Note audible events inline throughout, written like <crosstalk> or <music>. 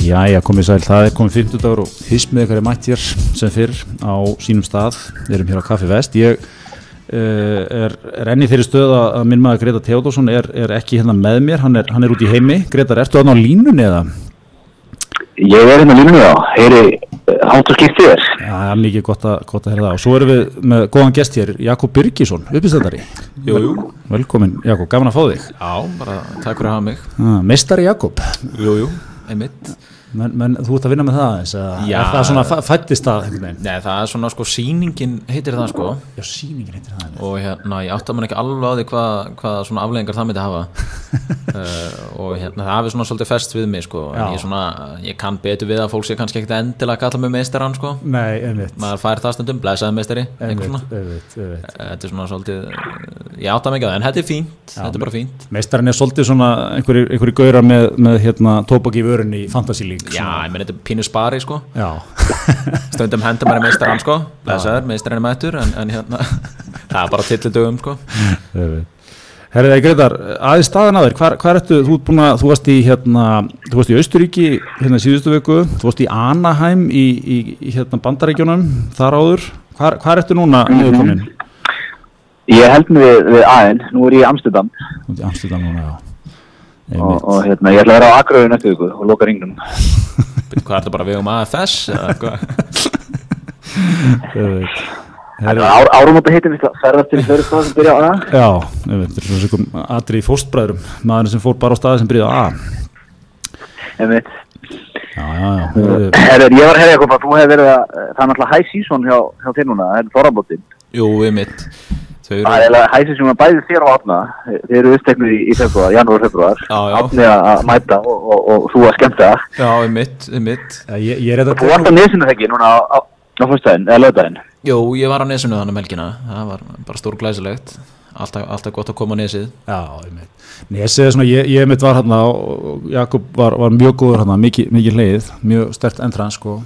Jæja, komið sæl, það er komið 50 dagur og hismið ykkar er mætt hér sem fyrr á sínum stað, við erum hér á Kaffi Vest. Ég uh, er, er enni þeirri stöð að minn maður Greta Theodorsson er, er ekki hérna með mér, hann er, hann er út í heimi. Greta, ertu aðná línunni eða? Ég er hérna línunni á, heyri hátt og skipt þér. Já, mikið gott að, gott að herra það. Og svo erum við með góðan gest hér, Jakob Birgisson uppistættari, Jú, jú, velkomin Jakob, gaman að fá þig. Já, bara takk fyrir að hafa mig. Ah, Meistari Jakob. Jú, jú, einmitt Men, men þú ert að vinna með það eins að Já. er það svona fæ- fæddist það? Nei, það er svona sko sýningin heitir það sko. Já, sýningin heitir það og hérna, ég átta mér ekki alveg á því hvað hva svona afleggingar það myndi hafa. Uh, <laughs> og hérna, það hafi svona svolítið fest við mig sko, en Já. ég svona ég kann betur við að fólk sé kannski ekkert endilega að kalla mig meistarann sko, Nei, einmitt. Maður fær það stundum blessaði meistari, einhver svona. Einmitt, einmitt, einmitt þetta er svona svolítið ég átta mig ekki á það, en þetta er fínt þetta er bara fínt. Meistarinn er svolítið svona einhverju, einhverju gaurar með, með hérna, tóbak í vörun í Fantasy League já, ég meni þetta er pínu spari sko. Já. <laughs> stundum hendur maður meistarann sko. Blessaður, meistarinn er mættur en, en hérna, <laughs> það er bara tillitugum sko. Herrið það Gretar, aðeins staðan að þér. Hvar, hvar ertu, þú, ert búin að, þú varst í hérna, þú varst í Austuríki hérna síðustu viku, þú varst í Anaheim í, í, í hérna bandarækjunum þar áður, hvar, hvar ertu núna Mhm. -hmm. Ég held mig við, við aðein, nú er ég í Amsterdam. Þú ert í Amsterdam núna, já og, og hérna, ég ætla að vera á Akureyri næstu viku og loka ringnum. Hvað er þetta bara við um AFS Árumóta heitir við ferðast til stóð sem byrja á það Já, þetta er svona sem aðri í fóstbræðurum, maðurinn sem fór bara á staði sem byrjaði á A. Einmitt. Já, já, já, Heyrðu, Herður, ég var að herja eitthvað að þú hefði verið að það er náttúrulega high season hjá, hjá þér núna, það er þorrabóttin jú, við mitt þau Það er high season að bæði þér og Átna þeir eru uppteknir í, í februar, janúar, februar Já, já. Átni að mæta og, og, og þú að skemmta. Já, við mitt, við mitt já, ég, ég er Þú þetta varst á nesinu þeggi núna á, á, á fyrstæðin, eða lögdæðin jú, ég var á nesinu þannig melkina það var bara stór glæsilegt alltaf, alltaf gott að koma á nesið. Já, einmitt. Nesið er svona, ég, ég mitt var hérna og Jakob var, var mjög góður hérna, mikið, mikið leið, mjög stert entrans sko,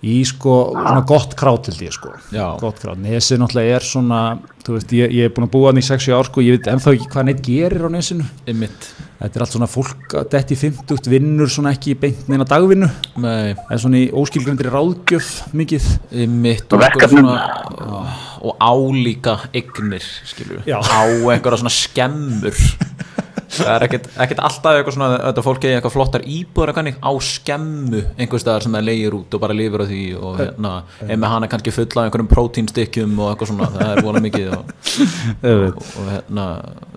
í sko svona gott krát til því sko, Já. gott krát. Nesið náttúrulega er svona, þú veist, ég, ég er búin að búa hann í 60 ár sko, ég veit ennþá ekki hvað neitt gerir á nesinu. við mitt, Þetta er allt svona fólk, að detti 50 vinnur svona ekki í beint neina dagvinnu, með það er svona í óskilgrendri ráðgjöf mikið. mitt Og og, einhverja verkefnin. svona, og álíka eignir skilju, Já. á einhverja svona skemmur <laughs> það er ekkert, alltaf eitthvað svona þetta fólk eigi eitthvað flottar íbúður á skemmu einhver staðar sem það leigir út og bara lifir á því og hérna, ef með hana kannski fulla einhverjum prótínstykkjum og eitthvað svona það er vola mikið og, <laughs> og, og hérna,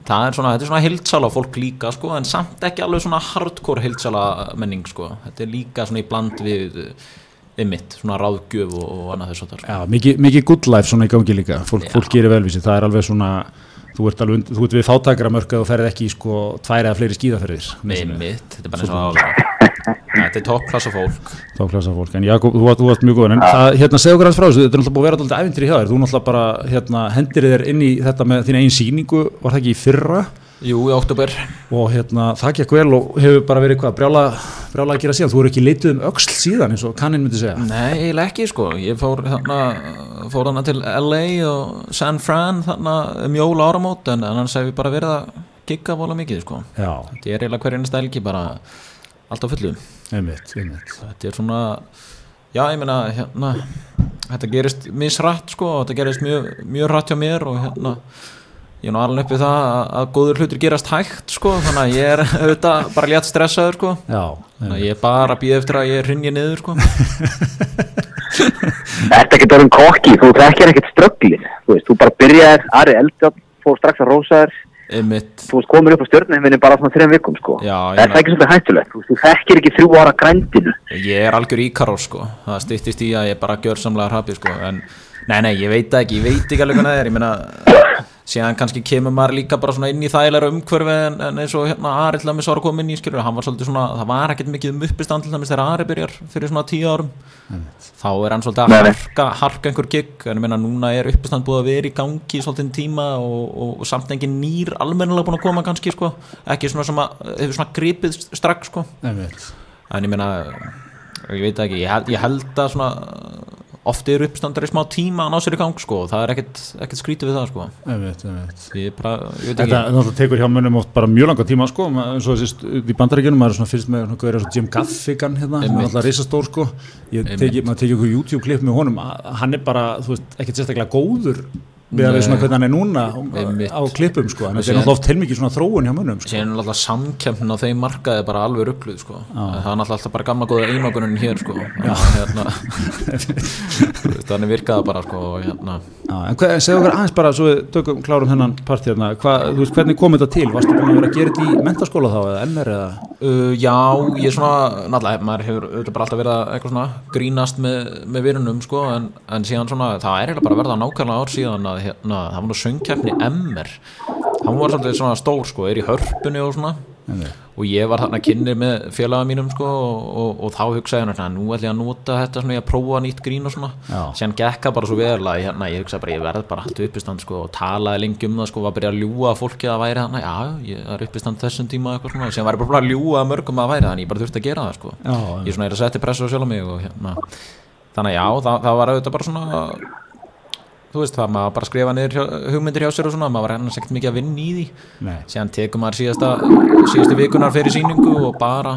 það er svona þetta er svona hildsala fólk líka sko en samt ekki alveg svona hardcore hildsala menning sko, þetta er líka svona í bland við ymmit, svona ráðgjöf og, og annað þess að það mikið, mikið good life svona í gangi líka, fólk, fólk gerir velvísi, það er alveg svona, þú ert alveg, þú ert við fátakramörk að þú ferð ekki í sko tvær eða fleiri skíðaferðir. ymmit, þetta er bara eins og álega þetta er toppklassa fólk. Þá klasa fólk, en Jakob, þú, þú varst mjög góð en það, hérna, segðu hans frá þessu, þetta er náttúrulega búið að vera alltaf æfintri hjá þér, þú náttúrulega bara, hérna, hendir þér inn í þetta með þína einn sýningu, var það ekki í fyrra jú, í oktober og hérna, það gekk vel og hefur bara verið hvað, brjála, brjála að gera síðan, þú eru ekki leituð um öxl síðan eins og kannin myndi segja. Nei, eiginlega ekki sko. Ég fór þarna, fór þarna til LA og San Fran þarna um jól áramót en annars hef ég bara verið að gigga vola mikið sko. Já, Þetta er eiginlega hverjum stælgi bara allt á fullu. Einmitt, einmitt. Þetta er svona, já ég meina hérna, þetta gerist misrætt sko og þetta gerist mjög, mjög rætt hjá mér og hérna ég er nú alveg uppið það að, að góður hlutur gerast hægt sko þannig að ég er auðvitað bara létt stressaður sko. Já, þannig að ég er bara að býða eftir að ég rinja niður sko. <laughs> Þetta getur orðin kokki, þú þekkir ekkert strögglir Þú veist, þú bara byrjaðir, Ari Eldjátt fór strax að rósa þér. Einmitt, Þú veist, komin upp á stjórnheiminu bara svona þrejum vikum, sko. Já, Það er ekki svolítið hættulegt, þú veist, þú þekkir ekki þrjú ára grændinu. Ég er algjör íkarós sko, það styttist í að ég bara gjör samlega hrapi sko, en nei, nei, ég veit ekki, ég veit ekki alveg hvað það er, ég meina, síðan kannski kemur maður líka bara svona inn í þægilega umhverfi en, en eins og hérna Ari til dæmis var að koma inn í, skilur, hann var svolítið svona, það var ekkert mikið um uppistand til dæmis þegar Ari byrjar fyrir svona tíu árum, þá er hann svolítið að harka, harka einhver gig, en ég meina núna er uppistand búið að vera í gangi svolítið tíma og, og, og samt engin nýr almennilega búin að koma kannski sko, ekki svona sem að hefur svona gripið strax sko. Einmitt. en ég meina ég veit ekki, ég held, ég held að svona oft eru uppstandar í smá tíma að ná sér í gang sko, það er ekkert, ekkert skrítið við það sko. Einmitt, einmitt. Bara, ég veit Þetta tekur hjá mönnum oft bara mjög langa tíma sko, eins og þessi í bandaríkjunum maður er svona fyrst með svona og Jim Gaffigan hérna, sem er alltaf risastór sko. Ég teki, maður tekið okkur YouTube-klipp með honum. Hann er bara, þú veist, ekkert sérstaklega góður við að við svona hvernig hann er núna Einmitt. á klippum sko, en þetta er náttúrulega oft heilmikið svona þróun hjá mönnum sko. síðan er alltaf samkjöfnin á þeim markaði bara alveg ruggluð sko. það er náttúrulega alltaf bara gamla góða einogunin hér sko. Hérna, <laughs> þannig virkaði bara sko, hérna. Já, en segðu okkur aðeins bara svo við tökum klárum þennan part hérna, Hva, veist, hvernig kom þetta til? Varstu búin að vera að gera þetta í mentaskóla þá eða MR eða? uh, já, ég er svona náttúrulega, maður hefur bara alltaf verið að svona grínast með, með virunum sko, en, en að að hérna, það var nú söngkeppni MR hann var svolítið svona stór sko, er í hörpunni og svona. Og ég var þarna kynni með félaga mínum sko, og, og, og þá hugsaði hann að nú ætla ég að nota þetta svona, ég að prófa nýtt grín og svona. Já. síðan gekk það bara svo vel að hérna, ég hugsaði bara ég verð bara allt uppistand sko, og talaði lengi um það sko, var að byrja að ljúga að fólki að væri þannig, já, ég er uppistand þessum tíma eitthvað svona, síðan var bara að ljúga að mörgum að væri þannig, ég bara þurfti að gera það sko. Já, ég svona er að setja pressu á sjálf mig og hérna, þannig að já, það, það var auðvitað bara svona þú veist það, maður bara skrifa niður hugmyndir hjá sér og svona, maður var annars ekkert mikið að vinna í því. Nei. síðan tekur maður síðasta síðustu vikunar fyrir síningu og bara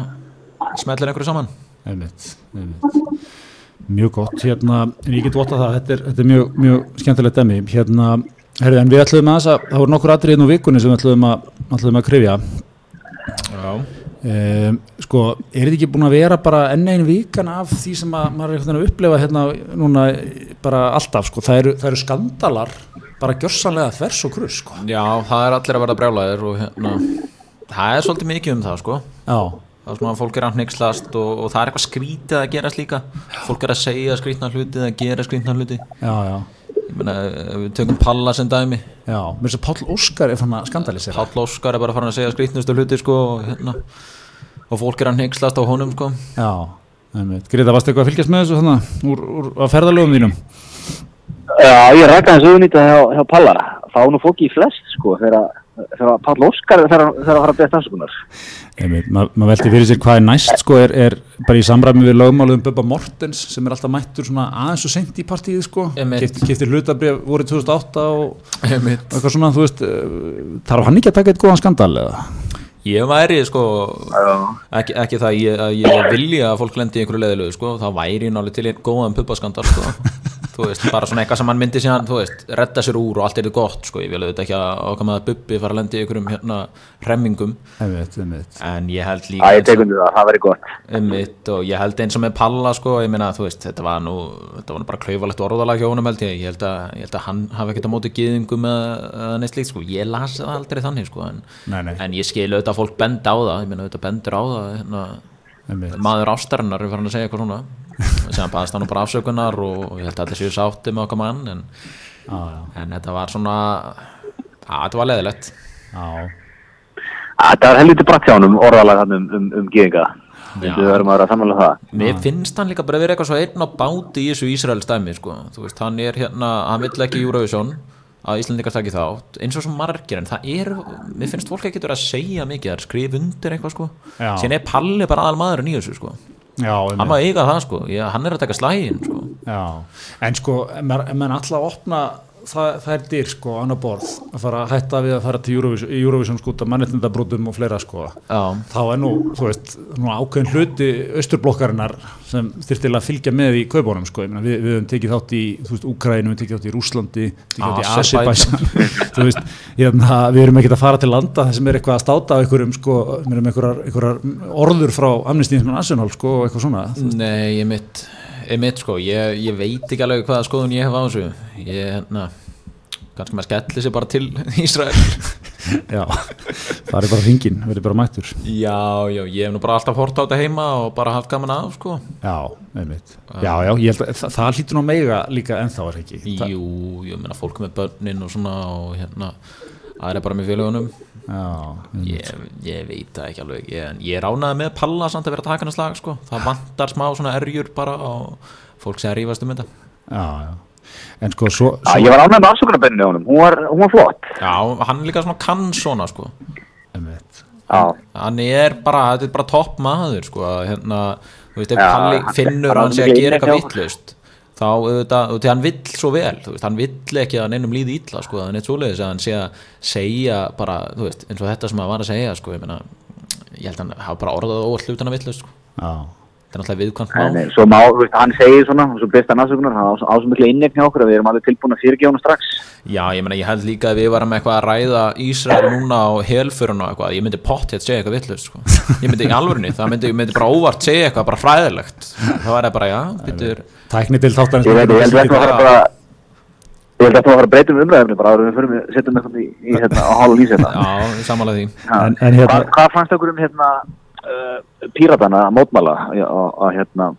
smellir einhverju saman. Einmitt, einmitt. Mjög gott, hérna, en ég get vota það, þetta er, þetta er mjög, mjög skemmtilegt dæmi, hérna, herrið, en við ætluðum að það voru nokkur atrið inn á vikunni sem við ætluðum að, ætluðum að krifja, Já, um, sko, er þetta ekki búin að vera bara enn einn vikan af því sem að maður er að upplefa hérna núna bara alltaf, sko, það eru, það eru skandalar bara gjörsanlega þvers og krus, sko. já, það er allir að verða brjálæðir og hérna, það er svolítið mikið um það sko. Já, það er svona að fólk er að hneykslast og, og það er eitthvað skrítið að gerast líka. Fólk er að segja skrítna hluti eða gera skrítna hluti. Já, já, meina, við tökum Palla sem dæmi já, mér finnst að Páll Óskar er fann að skandalisera. Páll Óskar er bara farin að segja skrítnustu hluti sko og, hérna, og fólk er að hneykslast á honum sko Já. Greta, varstu eitthvað að fylgjast með þessu þannig, úr, úr, á ferðalögum þínum? Já, ég rækka hans auðvunýta hjá, hjá Pallara. Fá nú fólki í flest, sko, þegar þegar Pall Óskar þegar hann fara að beða stansugunar. Einmitt, ma maður velti fyrir sér hvað er næst sko, er, er bara í samræmi við lögmáluðum Bubba Mortens sem er alltaf mættur svona aðeins og sent í partíið sko, Einmitt. Keypt- keypti hlutabrif voru 2008 og eitthvað svona, þú veist eh, þarf hann ekki að taka eitt góðan skandal eða? Ég væri sko ekki, ekki það ég, að ég vilja að fólk lendi í einhverju leðilegu sko, það væri náttúrulega til einn góðan pubbaskandal sko. <laughs> þú veist, bara svona eitthvað sem hann myndi síðan, þú veist, redda sér úr og allt er þetta gott sko, ég vil auðvitað ekki að okkar með að bubbi fara að lendi í einhverjum hérna hremmingum, Einmitt, einmitt. en ég held líka ég tek undir það, það væri gott. einmitt og ég held eins og með Palla sko, ég meina, þú veist, þetta var nú þetta var nú bara klaufalegt orðalag hjá honum held ég ég held að, ég held að hann hafi ekkert á móti gyðingum eða neitt slíkt, sko, ég las það aldrei þannig, sko, en, Nei, nei, en ég skil auðvitað að fólk benda á það, ég meina auðvitað bendur á það hérna. Maður ástarinnar er farin að segja eitthvað svona <laughs> og sem baðast hann nú bara afsökunar og, ég held að allir séu sátti með okkar mann en, já, en þetta var svona að þetta var leðilegt já, Þetta var helviti bratt hjá honum orðalag hann um, um, um gýðinga. Já. Við verðum að vera samanlega það. Mér finnst hann líka bara verið eitthvað svo einn á báti í þessu Ísraels dæmi sko. þú veist, hann er hérna, hann vill ekki Eurovision að Íslandingar taki þátt eins og svo margir, en það er mér finnst fólk ekki verið að segja mikið, það er skrif undir eitthvað sko, Já. síðan er Palli bara aðal maðurinn í þessu sko, já, hann má eiga það sko. Ég, hann er að taka slægin sko. Já, en sko, maður maður alltaf opna það, það er dyr sko, annar borð. Að fara að hætta við að fara til Eurovision, Eurovision sko, mannetindabrótum og fleira sko. Já, þá er nú, þú veist, nú ákveðin hluti austurblokkarinnar sem þyrftilega að fylgja með í kaupunum, sko, meina, við, við höfum tekið þátt í, þú veist, Úkrænum, við tekið þátt í Rúslandi, tekið þátt í. Azerbaijan, <laughs> þú veist, hérna, við erum ekkert að fara til landa þar sem er eitthvað að státa á einhverjum, sko, við erum einhverjar orður frá Amnesty International, sko, og eitthvað svona, Nei, ég mitt, ég mitt sko, ég, ég veit ekki alveg hvaða skoðun ég hef á þessu Ég, hérna, kannski maður skelli sér bara til <laughs> Ísrael já, það er bara hringin, verður bara mættur. Já, já, ég hef nú bara alltaf hort á þetta heima og bara haft gaman af sko Já, einmitt. Já, já, ég held að það, það hlýtur nú að meiga líka ennþá er ekki. Jú, ég meina fólk með börnin og svona og hérna, aðra bara með félagunum ég, ég veit það ekki alveg ég, ég ránaði með Palla samt að vera að taka hann slag sko. það vantar smá svona erjur bara og fólk sem að rífast um þetta já, já. En sko, svo, Já, svo ég var ánægð með afsökunarbenninu á honum. Hún var, hún var flott. Já, hann er líka svona kann svona sko einmitt. Já. hann er bara, er bara topp maður sko, að hérna, þú veist, Palli finnur hann að sé að gera eitthvað vittlust þá auðvitað, því hann vill svo vel veist, hann vill ekki að neinum líði illa sko, þannig að svoleiðis að hann sé að segja bara, þú veist, eins og þetta sem hann var að segja sko, ég meina, ég held að hann hafa bara orðað og hlutana villu, sko, Já, er náttúrulega viðkvæmt mál eh, svo má, þú veist, hann segir svona, og svo besta nasökunar, hann á svo miklu innegni okkur að við erum alveg tilbúin að fyrirgefa hann strax. Já, ég meina, ég held líka að við varum eitthvað að ræða Ísrael núna á helfurinn og eitthvað, ég myndi pottið segja eitthvað villust, sko. Ég myndi í alvörunni, það myndi, ég myndi bara óvart segja eitthvað bara fræðilegt. Það var bara, já, byttur, tækni til þáttarins Ég held að þetta var bara, ég held að þetta var að breyta um umræðumni bara en við förum við setjum eitthvað í, í hérna, á hálf lýs hérna. já, samanlega því. En- en hérna- hvað, hvað fannst okkur um hérna uh, píratana að mótmála að hérna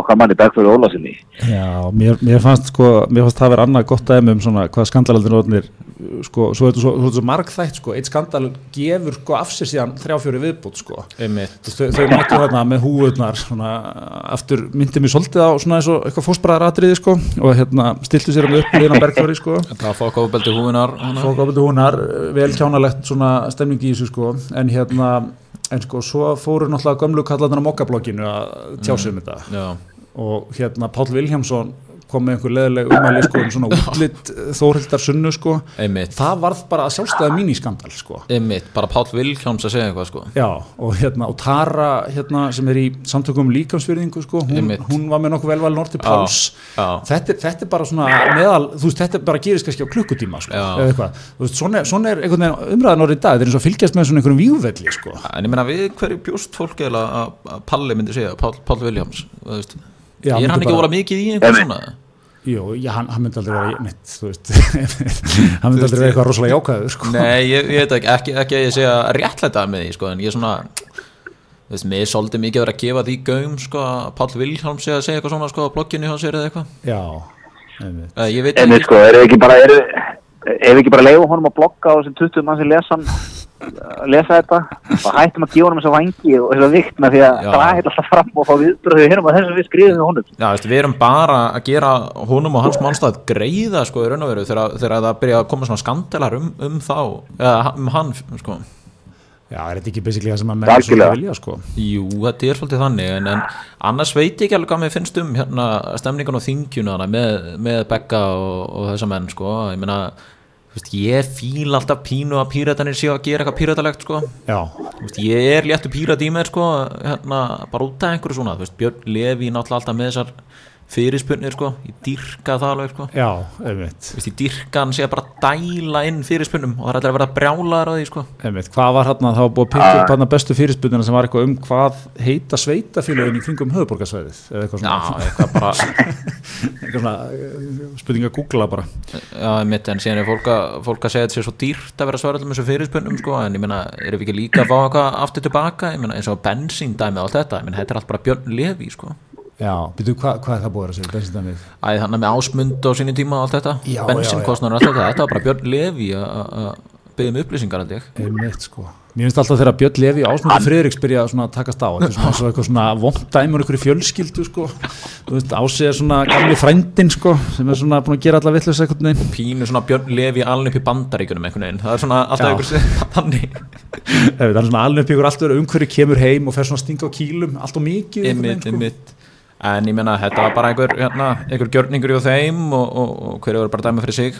okkar manni Bergfjörður Ólasinni? Já, mér, mér fannst sko, mér fannst það vera annað gott dæmi um svona hvað skandalaldin rótnir sko, svo er þetta svo, svo, svo margþætt sko, eitt skandal gefur sko af sér síðan þrjáfjöri viðbútt sko Einmitt. Þau, þau mættu þarna með húurnar svona, aftur myndi mér svolítið á svona eins og eitthvað fósbræðaratriði sko og hérna stiltu sér um upp í einan bergfjöri sko Það ofbeldi húinar, hana. fók ábyrðu húnar, vel kjánalegt svona stemning í þessu sko en hérna, en sko svo fóru náttúrulega gömlu kallarnar á mokkablokkinu að tjá sig um þetta. Já, og hérna Páll Vilhjámsson kom með einhver leðileg umæli sko um svona útlitt Þórhildar sunnu sko einmitt. það varð bara að sjálfstæða míniskandal sko Einmitt, bara Páll Vilhjáms að segja eitthvað, sko. já og hérna og Tara hérna sem er í samtökum um líkamsfyrðingu sko hún, hún var með nokkuð velvæl Norti Páls já. þetta, er- þetta er bara svona meðal þú veist þetta bara gerist kannski á klukkutíma sko Já. eða eitthvað þú veist svona, er- svona er einhvern veginn umræðan orðið í dag þetta er eins og fylgjast með svona einhverjum vígvelli sko En ég meina, við hverju bjóst fólk eða að Palli myndi segja, Páll, Páll Vilhjáms, þú veist. Já, er myndi hann ekki bara- vola mikið í einhver Einmitt. svona? Jú, já, hann, hann myndi aldrei vera neitt, þú veist <laughs> hann myndi aldrei vera eitthvað rosalega jákvæður sko. Nei, ég, ég veit ekki, ekki, ekki að ég segja réttlæta með því, sko, en ég er svona þú veist, mér er svolítið mikið að vera að gefa því gaum, sko, að sé að segja eitthvað svona, sko, á blogginu hjá sér eða eitthvað Já, einmitt. uh, Ég veit En við sko, erum við ekki bara, erum við ekki bara leiðum honum að blogga á þessum 20 mann sem lesa hann lesa þetta. Og <laughs> hættum að gefa honum þessa vangi og þessa vikt með því að draga þetta alltaf fram og fá viðbröðu hérna þessum við skrifum við honum. Já, veist, við erum bara að gera honum og hans mannstæð greiða, sko, í raun og veru þegar, það byrja að koma svona skandelar um, um þá, eða um hann, sko. Já, er þetta ekki basically það sem að menn svo vilja sko? Jú, þetta er svolítið þannig en, en annars veit ég ekki alveg hvað mér finnst um hérna, stemningun og þingjuna með, með Begga og, og þessa menn sko. ég meina, veist, ég fíl alltaf pínu að píratanir séu að gera eitthvað píratalegt sko. Veist, ég er léttu pírat í mér sko, hérna, bara út af einhverju svona veist, Björn Levi náttúrulega alltaf með þessar fyrirspunnir, sko. ég dyrka það alveg sko. já, einmitt Þú veist, ég dyrka hann sé að bara dæla inn fyrirspunum og það er alltaf að vera brjálaður á því sko. Einmitt, hvað var hérna, það var búið að pikka upp hérna bestu fyrirspurnina sem var eitthvað um hvað heita sveitafélagin í kringum höfuborgarsvæðið eða eitthvað Já, svona, eitthvað bara <laughs> eitthvað svona eh, spurning að googla bara Já, mitt, en síðan er fólk að, fólk að segja að þetta sé svo dýrt að vera að svara allum þessu fyrirspunum sko, en ég meina, erum við ekki líka að fá eitthvað aftur tilbaka, ég meina, eins og bensíndæmi og allt þetta, ég meina, þetta er allt bara Björn Levi sko. Já, byrju, hvað, er það búið að segja, bensindæmið? Æ, þannig með ásmund á sínum tíma og allt þetta, Já, bensínkostnar og allt þetta, þetta var bara Björn Levi að- að byggja um upplýsingar ég. Einmitt, sko Mér finnst alltaf þegar Björn Levi og Ásmundur Friðriks byrja að takast á, þetta er svona, svona eitthvað svona vondæmur ykkur í fjölskyldu, sko Þú veist, Ási er svona gamli frændin, sko sem er svona búin að gera alla vitlaus eitthvað neginn Pínu svona Björn Levi alveg upp í bandaríkunum einhvern veginn, það er svona alltaf Já. einhver sem <laughs> þannig. Er svona alveg upp ykkur allt verið umhverju kemur heim og fer svona að stinga á kýlum, allt og mikið Einmitt, veginn, einmitt. En ég meina, þetta var bara einhver, hérna, einhver gjörningur í þeim og, og, og hverju voru bara dæma fyrir sig.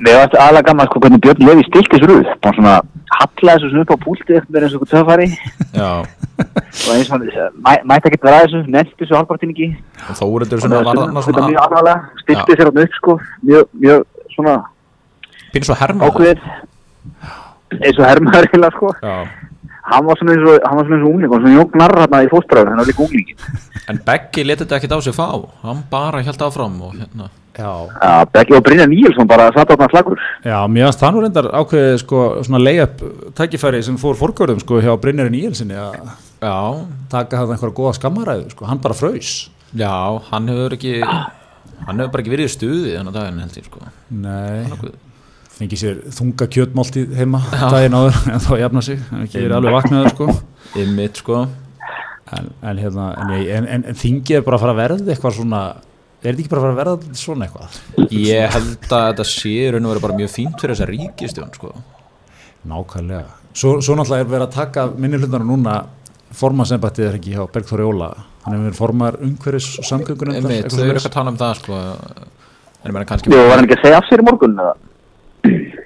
Mér varst aðalega gaman sko hvernig Björn Levi stilti sér upp bara svona hallaði þessu svona upp á púlti eftir eins og eitthvað töfari Já, <laughs> og eins og hann mæ, mætti ekkert vera að þessu, nefndi þessu halvpartin ekki og svona var þarna þetta svona mjög aðalega, stilti sér hann upp sko. Mjög, mjög svona pínu svo hermaður. ákveðir eins og hermaður heila sko. Já, hann var svona eins og, hann var svona eins og ungling og svona Jón Gnarr hérna í fóstbræður, hann var líka unglingin en Beggi leti þetta ekkit á sig fá. Hann bara held áfram og hérna. Já, Já, Beggi og Brynjar Níelsson bara satt á þarna slagur. Já, mér finnst það nú reyndar ákveðið sko svona layup tækifæri sem fór fórgörðum sko hjá Brynjarinn Íelsinni að Já, taka það einhverja góða skammaræðu sko, hann bara fraus. Já, hann hefur ekki hann hefur bara ekki verið í stuði þennan daginn fengi sér þunga kjötmáltíð heima daginn áður <laughs> en þá jafna sig, hann er ekki verið alveg vaknaður sko. Ymmit sko. En, en, hérna, en, ég- en, en, en þingið er bara að fara að verða eitthvað svona er þetta ekki bara að fara að verða svona eitthvað? Ég held að þetta sé í raun og verið bara mjög fínt fyrir þessa ríkistjón sko. Nákvæmlega. Svo, svo náttúrulega er verið að taka minni hlutana núna formansembættið er ekki hjá Bergþóri Óla hann hefur verið formar umhverfis og samgöngunum þau eru eitthvað að tala um það sko. En ég meina kannski Jú, var hann ekki að segja af sér í morgun eða?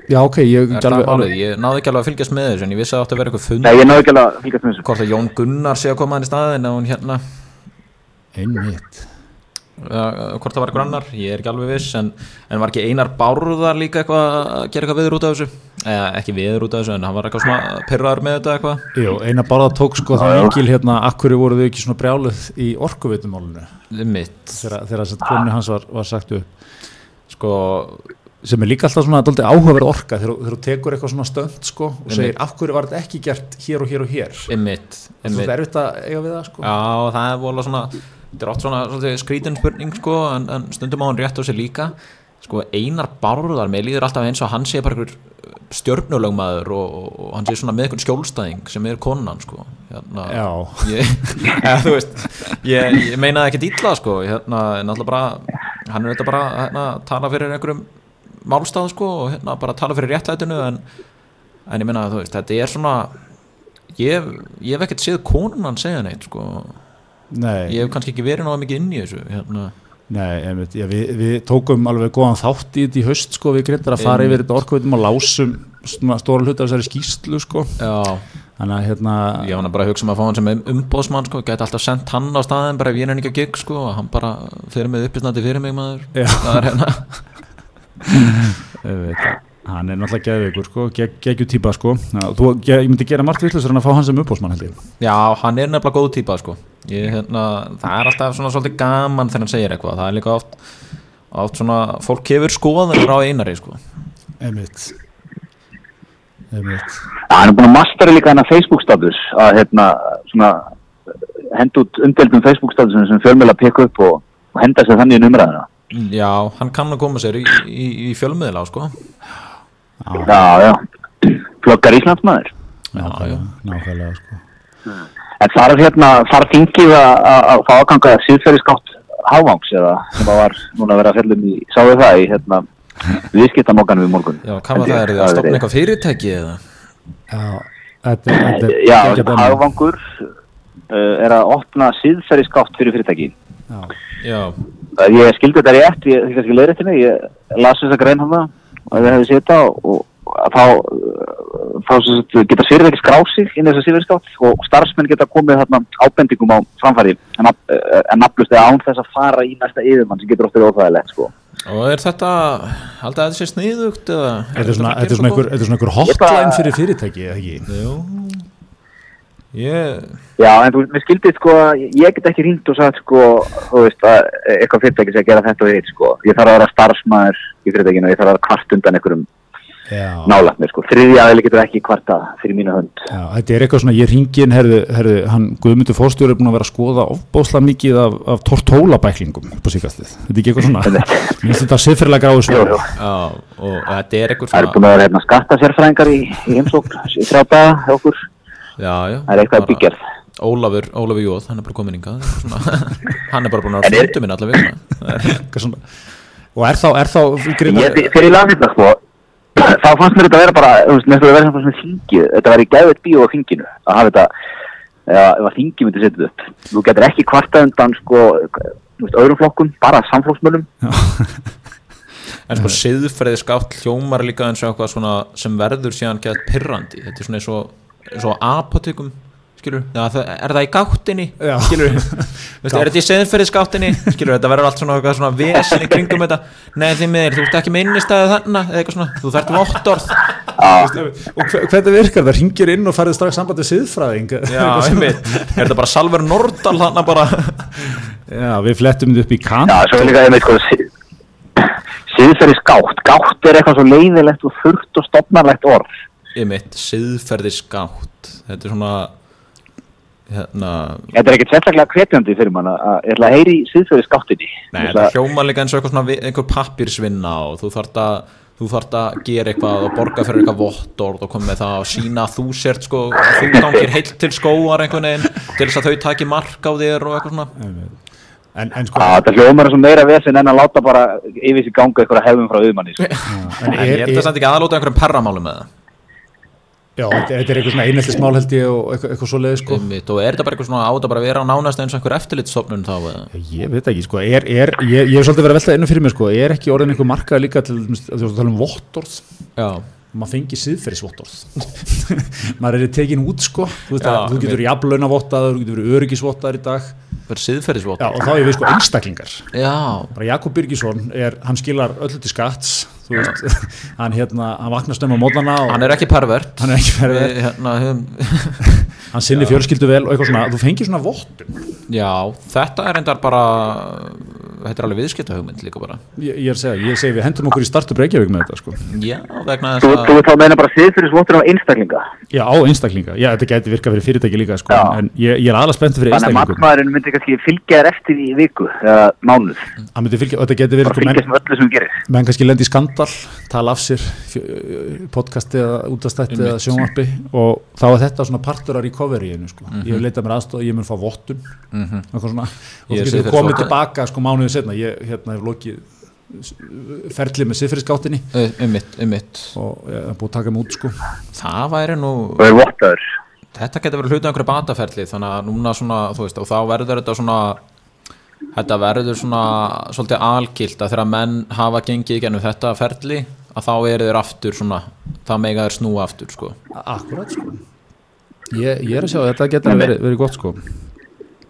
Já, ok, ég það málið, ég náði ekki alveg að fylgjast með þessu en ég vissi að það átti að vera eitthvað fund Nei, ég náðu ekki alveg að fylgjast með þessu. Hvort að Jón Gunnar sé að koma hann í staðin og hún hérna? Einmitt. Uh, hvort það var eitthvað annar, ég er ekki alveg viss en, en var ekki Einar Bárðar líka eitthvað að gera eitthvað viður út af þessu? Eða ekki viður út af þessu en hann var eitthvað svona pyrraður með þetta eitthvað? Jú, eina barða tók sko það engil hérna akkur voru þau ekki svona brjáluð í orkuvitumálunu mitt þegar, þegar sem er líka alltaf svona dálítið áhugaverð orka þegar, þú- þú tekur eitthvað svona stönd sko og Einmitt. segir af hverju var þetta ekki gert hér og hér og hér Einmitt, það einmitt. erfitt að eiga við það sko Já, það er vola svona þetta er oft svona svolítið skrítin spurning sko, en, en stundum á hann rétt á sig líka sko, Einar Bárðar, mér líður alltaf eins og hann sé bara einhver stjörnulögmaður og, og, hann sé svona með einhvern skjólstæðing sem er konan sko. hérna, Já. ég, <laughs> ja, þú veist ég, ég meinaði ekki illa sko, hérna, en alltaf bara hann er þetta bara hérna, að tala fyrir einhverjum málstað sko, og hérna, bara tala fyrir réttlætinu en, en ég meina þú veist, þetta er svona ég, ég hef ekkert séð konan segja neitt sko Nei, ég hef kannski ekki verið náða mikið inn í þessu hérna. Nei, einmitt, já, við, við tókum alveg góðan þátt í þetta í haust sko, við greitar að fara yfir þetta orkuvitum og lásum stóra hluta af þessari skýslu sko. já, þannig að hérna ég var bara að hugsa um að fá hann sem umbóðsmann sko, gæti alltaf sendt hann á staðin bara ef ég er ekki að gig sko, og hann bara fyrir mig uppisnandi fyrir mig maður Já. það er hérna. <laughs> <laughs> hann er náttúrulega geðveikur sko, geg, geggju típa sko. Þú, ég myndi gera margt villusur en að fá hann sem uppbósmann held ég já, hann er nefnilega góð típa sko. ég, hérna, það er alltaf svona svolítið gaman þegar hann segir eitthvað, það er líka oft oft svona, fólk hefur skoðanur á einari sko. einmitt einmitt Já, hann er búin að mastera líka hennar Facebook status að hérna svona henda út umdeldum Facebook statusum sem fjölmjöla peka upp og, og henda sér þannig í umræðina já, hann kann að koma sér í, í, í fjölmiðla sko. Já, já, floggar Íslandsmaður. Nákvæmlega, nákvæmlega sko. En þarf hérna, þarf þingið að að- að fá aðganga síðferðiskátt hávangs eða sem að var núna að vera að fjallum í, sáðu það í hérna viðskiptamokkanum í morgun? Já, hvað var það, er þið að stopna eitthvað fyrirtæki eða? já, er Já, hagvangur uh, er að opna síðferðiskátt fyrir fyrirtæki. Já, já, Ég skildi þetta rétt, ég þykast ekki leiðrétt henni, ég las þessa grein hann og við hefði séð þetta og þá, þá sem sagt, geta skráð sig inn í þessa síðferðiskátt og starfsmenn geta komið þarna ábendingum á framfæri en, uh, en nafnlust eða án þess að fara í næsta yfirmann sem getur oft verið óþægilegt sko. og er þetta haldið að þetta sé sniðugt eða þetta er svona, er einhver, er hotline fyrir fyrirtæki eða ekki? Jú Ég, Já, en þú, við skildið sko, ég get ekki hringt og sagt sko, þú veist, að eitthvað fyrirtæki sem að gera þetta og hitt sko. Ég þarf að vera starfsmæður í fyrirtækinu og ég þarf að vera kvart undan einhverjum mér sko. Þriðja aðeins getur ekki kvarta fyrir mínu hönd. já, þetta er eitthvað svona, ég ringi inn herðu, herðu, hann Guðmundur Fórstjóri er búin að vera að skoða ofbóðslega mikið af, af tortólabæklingum upp á síkastið, þetta er ekki eitthvað svona <laughs> mér finnst þetta siðferðilega gráðu svo já, og þetta er eitthvað Það eru svona búin að vera hérna skatta sérfræðingar í, í heimsókn í þrjá daga hjá okkur. Já, já Það er eitthvað bara- byggjarð. Ólafur, Ólafur Jóð, hann er bara komin hingað svona, <laughs> hann er bara búin að fundum minn allavega. <laughs> Það er- og er þá, er þá þegar ég laði þetta sko, <clears throat> þá fannst mér þetta vera bara, næstu að vera svona þingið, þetta var í gæðveit bíó á þinginu, að hafa þetta, eða ef að þingið myndi setja þetta upp. Þú getur ekki kvartað undan sko, öðrum flokkum, bara samflokksmönnum. <laughs> En sko siðferði skátt hljómar líka eins og eitthvað svona sem verður síðan gett pirrandi Þetta er svona eins og, eins og apotekum skilur, það, er það í gáttinni? Já. skilur, <laughs> Veistu, er þetta í siðferði skáttinni skilur, þetta verður allt svona eitthvað svona vesen í kringum þetta, nei því miður, þú ert ekki með innistæði þarna, eða eitthvað svona, þú þarft vottorð. Og hve- hvernig virkar það, ringir inn og farið strax samband við siðfræðing? Já, einmitt, er þetta bara Salver Nordal þarna bara? Já, við flettum þetta upp í kan Já, svo er líka einmitt sko, síðferði skátt. Gátt er eitthvað svo leiðilegt og þurft og stopnarlegt orð. Einmitt, siðferði skátt þetta er svona hérna, Þetta er ekkert sérstaklega hvetjandi fyrir mann að að- ég ætla að heyri síðferði skáttinni. Nei, þetta hljómar líka eins og eitthvað svona vi- einhver pappirsvinna og þú þarft að þú þarft að gera eitthvað og borga fyrir eitthvað vottorð og koma með það og sína að þú sért sko, að þú gangir heilt til skóar einhvern veginn til þess að þau taki mark á þér og eitthvað svona en, en sko Já, þetta hljómar er svo meira vesen en að láta bara yfir sig ganga eitthvað hefðum frá auðmanni. Sko. en <laughs> En ég er, er þetta er, samt ekki aðlóta einhverjum perramálum með það Já, þetta er eitthvað svona einhelti smál held ég og eitthvað, eitthvað svo leiði sko. Einmitt, og er þetta bara eitthvað svona á þetta bara að vera á nánast eins og einhver eftirlitsstofnun þá eða? Ég veit ekki sko, er, er, ég, ég hef svolítið verið að velta einu fyrir mér sko, er ekki orðin einhver markað líka til, veist, þú tala um vottorð? Já, maður fengi siðferðisvottorð. <laughs> Maður er tekin út sko þú, Já, að, þú getur verið jafnlaunavottaður, þú getur verið öryggisvottaður í dag. Bara siðferðisvot Já, og þá er við sko einstaklingar. Já, bara Jakob Birgisson er, hann skilar öllu til skatts þú veist, <laughs> hann hérna, hann vaknar snemma á mótana og hann er ekki pervert. Hann er ekki Við, hérna, <laughs> hann sinni fjölskyldu vel og eitthvað svona, þú fengir svona vottun Já, þetta er endar bara þetta er alveg viðskipta hugmynd líka bara. Ég, ég er að segja, ég segi við hendum okkur í startup Reykjavík með þetta sko. Já, vegna Þú, þess þú að þá meina bara siðfyrirsvottur á einstaklinga? Já, á einstaklinga, já, þetta gæti virkað fyrir fyrirtæki líka sko, Já. en ég, ég er aðalega spenntur fyrir Þannig að markmaðurinn myndi kannski fylgja þér eftir í viku eða mánuð. Hann myndi fylgja, og þetta verið bara sko, menn, þú menn kannski lendi í skandal tala af sér podcasti eða útastætti eða sjónvarpi. Og þá er þetta svona partur af recoveryinu sko. ég hef leitað mér aðstof, ég mun fá vottun. Mhm. eitthvað svona, og Ég þú getur fyrir komið tilbaka sko mánuðið setna, ég hérna hef lokið ferlið með siðferðisgáttinni. Um mitt, um mitt og ég hef búið að taka mig út sko. Það væri nú þetta getur verið hluti af einhverju bataferli þannig að núna svona, þú veist, og þá verður þetta svona þetta verður svona svolítið algilt að þegar menn hafa gengið í gennum þetta ferli að þá eru þeir aftur svona það mega þeir snúa aftur sko. Akkurat sko. Ég, ég er að sjá að þetta getur verið, verið gott sko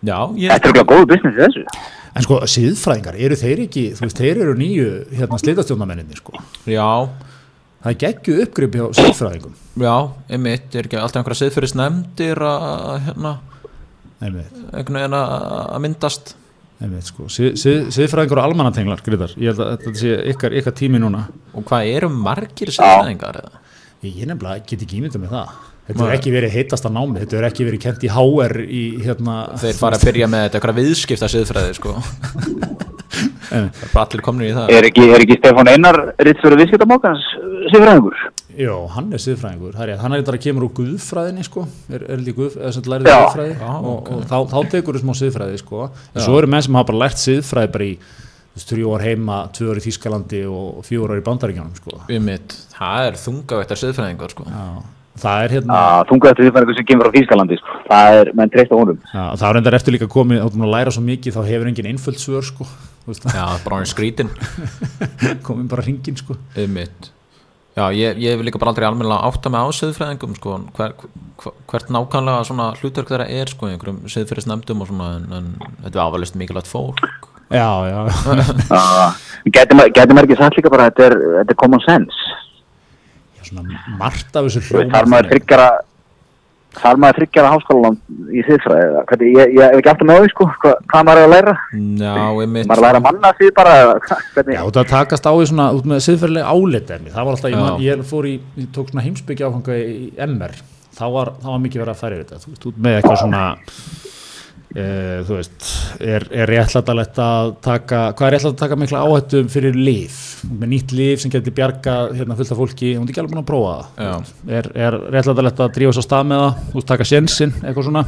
já, ég, Þetta er okkur góðu business í þessu. En sko siðfræðingar, eru þeir ekki þú veist, þeir eru nýju hérna slitastjónamenninni sko? Já. Það er geggjuð uppgrip hjá siðfræðingum. Já, einmitt, er ekki alltaf einhverja siðfyrir nefndir að hérna, einmitt, einhvern veginn að myndast? Einmitt sko. Siðfræðingur og almannatenglar, Grítar ég held að þetta sé ykkar, ykkar tími núna. Og hvað eru margir siðfræðingar eða? ég, nefnilega get ekki ímyndað með það þetta er ekki verið heitasta námi, þetta er ekki verið kent í HR í hérna þeir fara að byrja með þetta eitthvað viðskipta siðfræði sko <laughs> það er bara allir komnir í það. Er ekki, er ekki Stefán Einar Rittsfjörður viðskiptamókans siðfræðingur? Já, hann er siðfræðingur, það er, hann er þetta að kemur úr guðfræðinni sko, er, er líka guð, eða sem lærið guðfræði? Já, og, ok. og þá, þá tekur þú smá siðfræði sko, en Já. svo eru menn sem hafa bara lært siðfræði bara í, þrjú ár heima, tvö ár í Þýskalandi og fjór ár í Bandaríkjánum sko. um mitt, það er þungavættar siðfræðingar sko. Já, það er hérna, Já, þungaðið siðfræðingur sem kemur frá Þýskalandi sko. Það er, menn treyst á honum. Já, það er endar eftir líka komið, þá erum að læra svo mikið, þá hefur engin einföld svör sko, já, bara hann skrítin <laughs> komið bara hringin sko. já, ég, ég hef líka bara aldrei almennilega átta með á siðfræðingum sko, hver, hver, hvert nákvæmlega svona hlutverk þeirra er sko, í einhverjum siðfyrir nefndum og svona, en, en þetta er afalist mikilvægt fólk. Já, já, <laughs> Gæti maður ekki sagt líka bara að þetta er, þetta er common sense svona margt af þessu hljóma Þar maður þryggjara Þar maður þryggjara háskólan í siðfræði eða hvernig, ég, ég hef ekki alltaf með því sko Hva, Hvað maður er að læra? já, Maður er að læra manna því bara eða <laughs> hvað- hvernig? Já, það takast á í svona, út með siðferðilega áleitarmi, það var alltaf, ég, man, ég fór í, ég tók svona heimsbyggja áfanga í MR, þá var, þá var mikið verið að færa þetta, þú veist, út með eitthvað svona, e, þú veist, er, er réttlætalegt að taka, hvað er réttlætalegt að taka mikla áhættum fyrir líf, með nýtt líf sem getur bjarga hérna fullt af fólki, hún er ekki alveg búin að prófa það, er, er réttlætalegt að drífa svo stað með það, þú veist, taka sjensinn, eitthvað svona,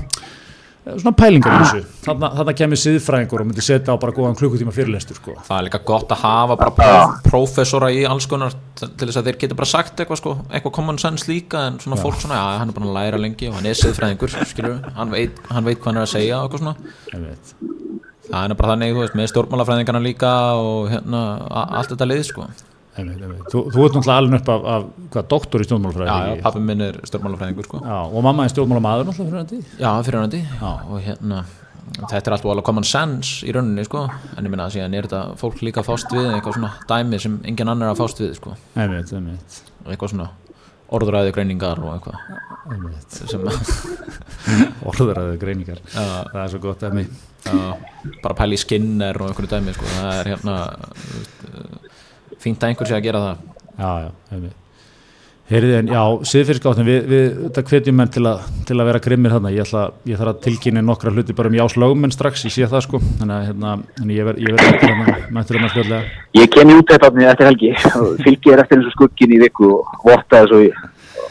svona pælingar í þessu, þarna, þarna kemur siðfræðingur og myndi setja á bara góðan klukkutíma fyrirlestur, sko. það er líka gott að hafa bara próf, prófessora í alls konar til þess að þeir geta bara sagt eitthvað sko, eitthvað common sense líka en svona fólk svona, já, hann er bara að læra lengi og hann er siðfræðingur, skilur, hann veit, hann veit hvað hann er að segja og eitthvað svona. Það er bara þannig, þú veist, með stjórnmálafræðingarna líka og hérna, allt þetta lið sko Einmitt, einmitt. Þú, þú ert náttúrulega alveg upp af, af hvað, doktor í stjórnmálafræði? Já, já, pappi minn er stjórnmálafræðingur sko. Já, og mamma er stjórnmálamaður náttúrulega fyrir þetta já, fyrir hann og hérna þetta er allt alveg common sense í rauninni sko. En ég minna að síðan er þetta fólk líka að fást við eitthvað svona dæmi sem engin annar er að fást við sko. Einmitt, einmitt, eitthvað svona orðræði greiningar og eitthvað. <laughs> Orðuræðu greiningar það er svo gott emmi Já, bara pæli skinner og einhverju dæmi sko. það er hérna fínt að einhver sé að gera það. Já, já, Heyriði en, já, siðfyrirskáttin, við, við þetta hvetjum menn til, að til að vera grimmir þarna, ég, ætla, ég þarf að tilkynna nokkra hluti bara um jáslögumenn strax, ég sé það sko, þannig að hérna, þannig ég verð ég verð mættur mættur hérna skjöldlega. Ég kem í út þetta eftir helgi. Og <laughs> fylgi er eftir eins og skuggin í viku og í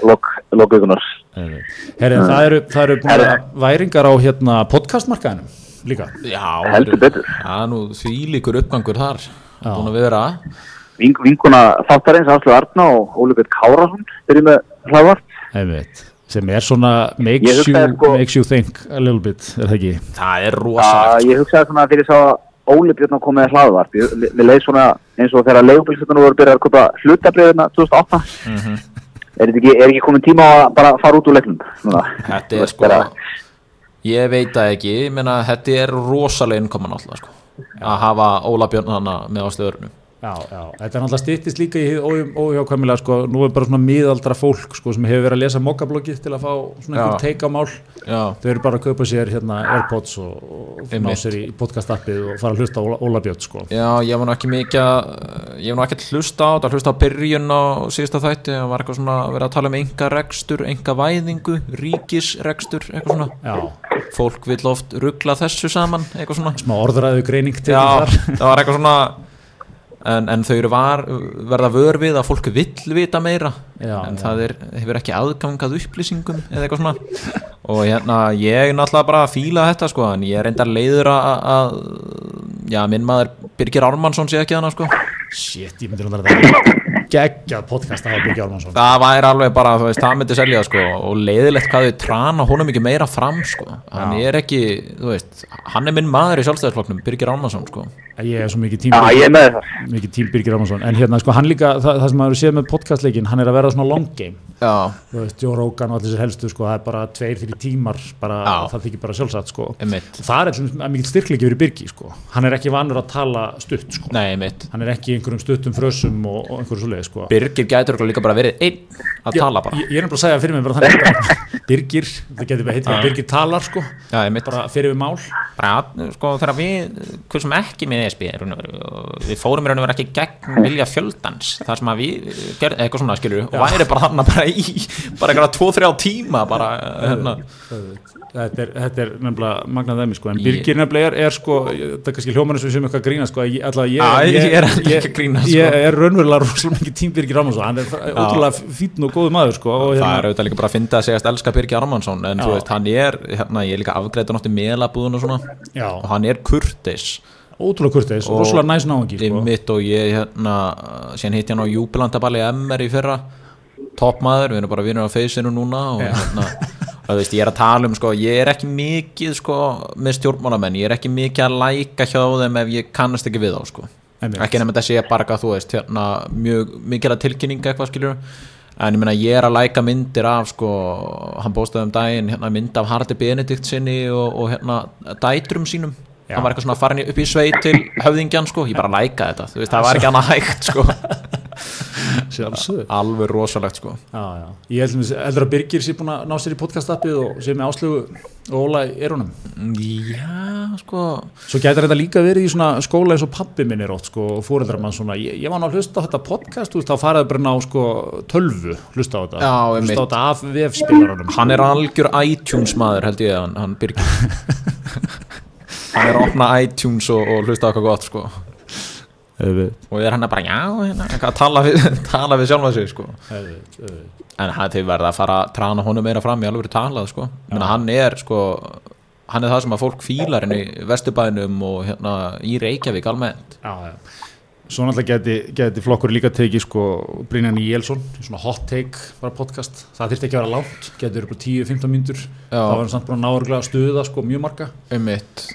lok, lokvikunar. Herri, það eru, það eru búin að vera væringar á hérna podcastmarkaðinum líka. Já, Heldur betur. það er nú því líkur uppgangur þar. Búin að vera Ving, vinguna þáttarins, Aslu Arna og Óli Björn Kárasson byrjuð með hlaðvart. einmitt sem er svona Ég makes you, sko- makes you think a little bit, er það ekki? það er rosalegt ég hugsaði svona fyrir sá Óli Björn að koma með hlaðvarp. Ég- Við leið svona eins og þegar leigubilsveitunum voru byrjað að kaupa hlutabriðina 2008. Mhm. Er þetta ekki, er ekki komin tíma á að bara fara út úr leiknum? Svona, Þetta er sko Ég veit það ekki, ég meina þetta er rosalega innkoman alltaf sko að hafa Óla Björn hana með ástöðurinu Já, já, þetta er náttúrulega stýttist líka í óhjákvæmilega, sko, nú er bara svona miðaldra fólk, sko, sem hefur verið að lesa mokkabloggið til að fá svona einhver Já. teika mál Já, þau eru bara að kaupa sér hérna Airpods og, og ná sér í podcast-appið og fara að hlusta á Óla, Óla Björn, sko. Já, ég var nú ekki mikið að ég var nú ekki að hlusta á þetta, hlusta á byrjun á síðasta þætti, það var eitthvað svona að vera að tala um enga rekstur, enga væðingu ríkisrekstur, eitthvað svona. Já, fólk vill oft ruggla þessu saman, eitthvað svona en, en þau var, verða vör við að fólk vill vita meira. Já, en já. það er, hefur ekki aðgangað upplýsingum eða eitthvað svona. Og hérna ég er náttúrulega bara að fíla þetta sko en ég er reyndar leiður að, að já, minn maður Birgir Ármannsson sé ekki hana sko. Shit, ég myndi rúndar þetta geggjað podcast að hafa Björn Jálmansson það væri alveg bara, þú veist, það myndi selja sko og leiðilegt hvað þau trana honum ekki meira fram sko, hann Já. er ekki þú veist, hann er minn maður í sjálfstæðisflokknum Birgir Ármannsson sko Ég er svo mikið tím Já, ég er með það. mikið tím Birgir Jálmansson en hérna, sko, hann líka, það, það sem maður séð með podcastleikin hann er að verða svona long game já, þú veist, Joe Rogan og allir þessir helstu sko, það er bara tveir, þrjir tímar bara, það þykir bara sjálfsagt sko. það er alltaf mikið styrkleiki fyrir Birgi sko. hann er ekki vanur að tala stutt sko. hann er ekki einhverjum stuttum frösum og, og einhverju svoleið sko. Birgir gætur líka bara verið einn að tala bara. ég, ég er nefnilega að segja fyrir mig bara þannig bara, <laughs> Birgir, það getur bara heitir Birgir talar sko, Já, bara fyrir við mál. Bara, sko, þegar við hversum ekki með ESB við fórum í raun og veru ekki gegn vilja fjöldans þar sem að við gerðum eitthvað svona skilur og væri bara þarna bara í bara eitthvað 2-3 tíma bara hérna þetta er, þetta er nefnilega magnað þeim sko. en Birgir nefnilega er, er sko, það er kannski hljómanir sem við séum eitthvað að grína sko, alltaf, ég, Já, ég, ég er ekki að grína, sko. ég er raunverulega rosalega mikið tím Birgir Rámansson hann er ótrúlega fítn og góðu maður sko, og, það er auðvitað líka bara að finna að segast elska Birgir Armansson en Já. þú veist, hann er hérna, ég er líka afgreitur náttúrulega meðlabúðun og svona já, og hann er kurteis ótrúlega kurteis, Og- rosalega næs náungi í sko. mitt og ég hérna síðan hitt ég hann á Júbilandaballi MR í fyrra toppmaður, við erum bara vinur á feysinu núna og hérna <laughs> þú veist, ég er að tala um sko, ég er ekki mikið sko, með stjórnmálamenn, ég er ekki mikið að læka hjá þeim ef ég kannast ekki við þá sko. Ekki nefnir þetta sé bara þú veist, hérna, mjög mikið tilkynninga eitthvað skiljur en ég meina ég er að læka myndir af sko, hann bóstaði um daginn hérna, mynd af Haraldi Benedikt sinni og, og hérna, dætrum sínum. Já. hann var eitthvað svona farin upp í sveit til höfðingjan sko, ég bara læka þetta, þú veist, það var ekki annað hægt sko, <laughs> Sjálfsögðu. alveg rosalegt sko. Já, já. ég held að- Birgir sé búin að ná sér í podcastappið og sé með áslögu og Óla í erunum Já, sko. Svo gætir þetta líka verið í svona skóla eins og pappi minn er ótt sko og fóreldrar mann svona ég, ég var ná að hlusta á þetta podcast, veist, þá faraði bara ná sko tölvu, hlusta á þetta. Já, hlusta á þetta af vefspilaranum. Hann er algjör iTunes maður held ég hann, hann Birgir. <laughs> Hann er að opna iTunes og, og hlusta á eitthvað gott sko Og er hann að bara já, hérna, að tala við, <laughs> tala við sjálfa sig sko. En hann þau verða að fara að trana honum meira fram í alveg talað sko. Hann er sko hann er það sem að fólk fílar henni í Vesturbænum og hérna í Reykjavík almennt. Já, já. Svo náttúrulega geti, geti flokkur líka tekið sko Brynjan Íelsson, svona hot take bara podcast, það þyrfti ekki að vera langt getur upp á 10-15 mínútur. Já. þá var hann samt bara náurglega að stuða sko mjög marga. Um mitt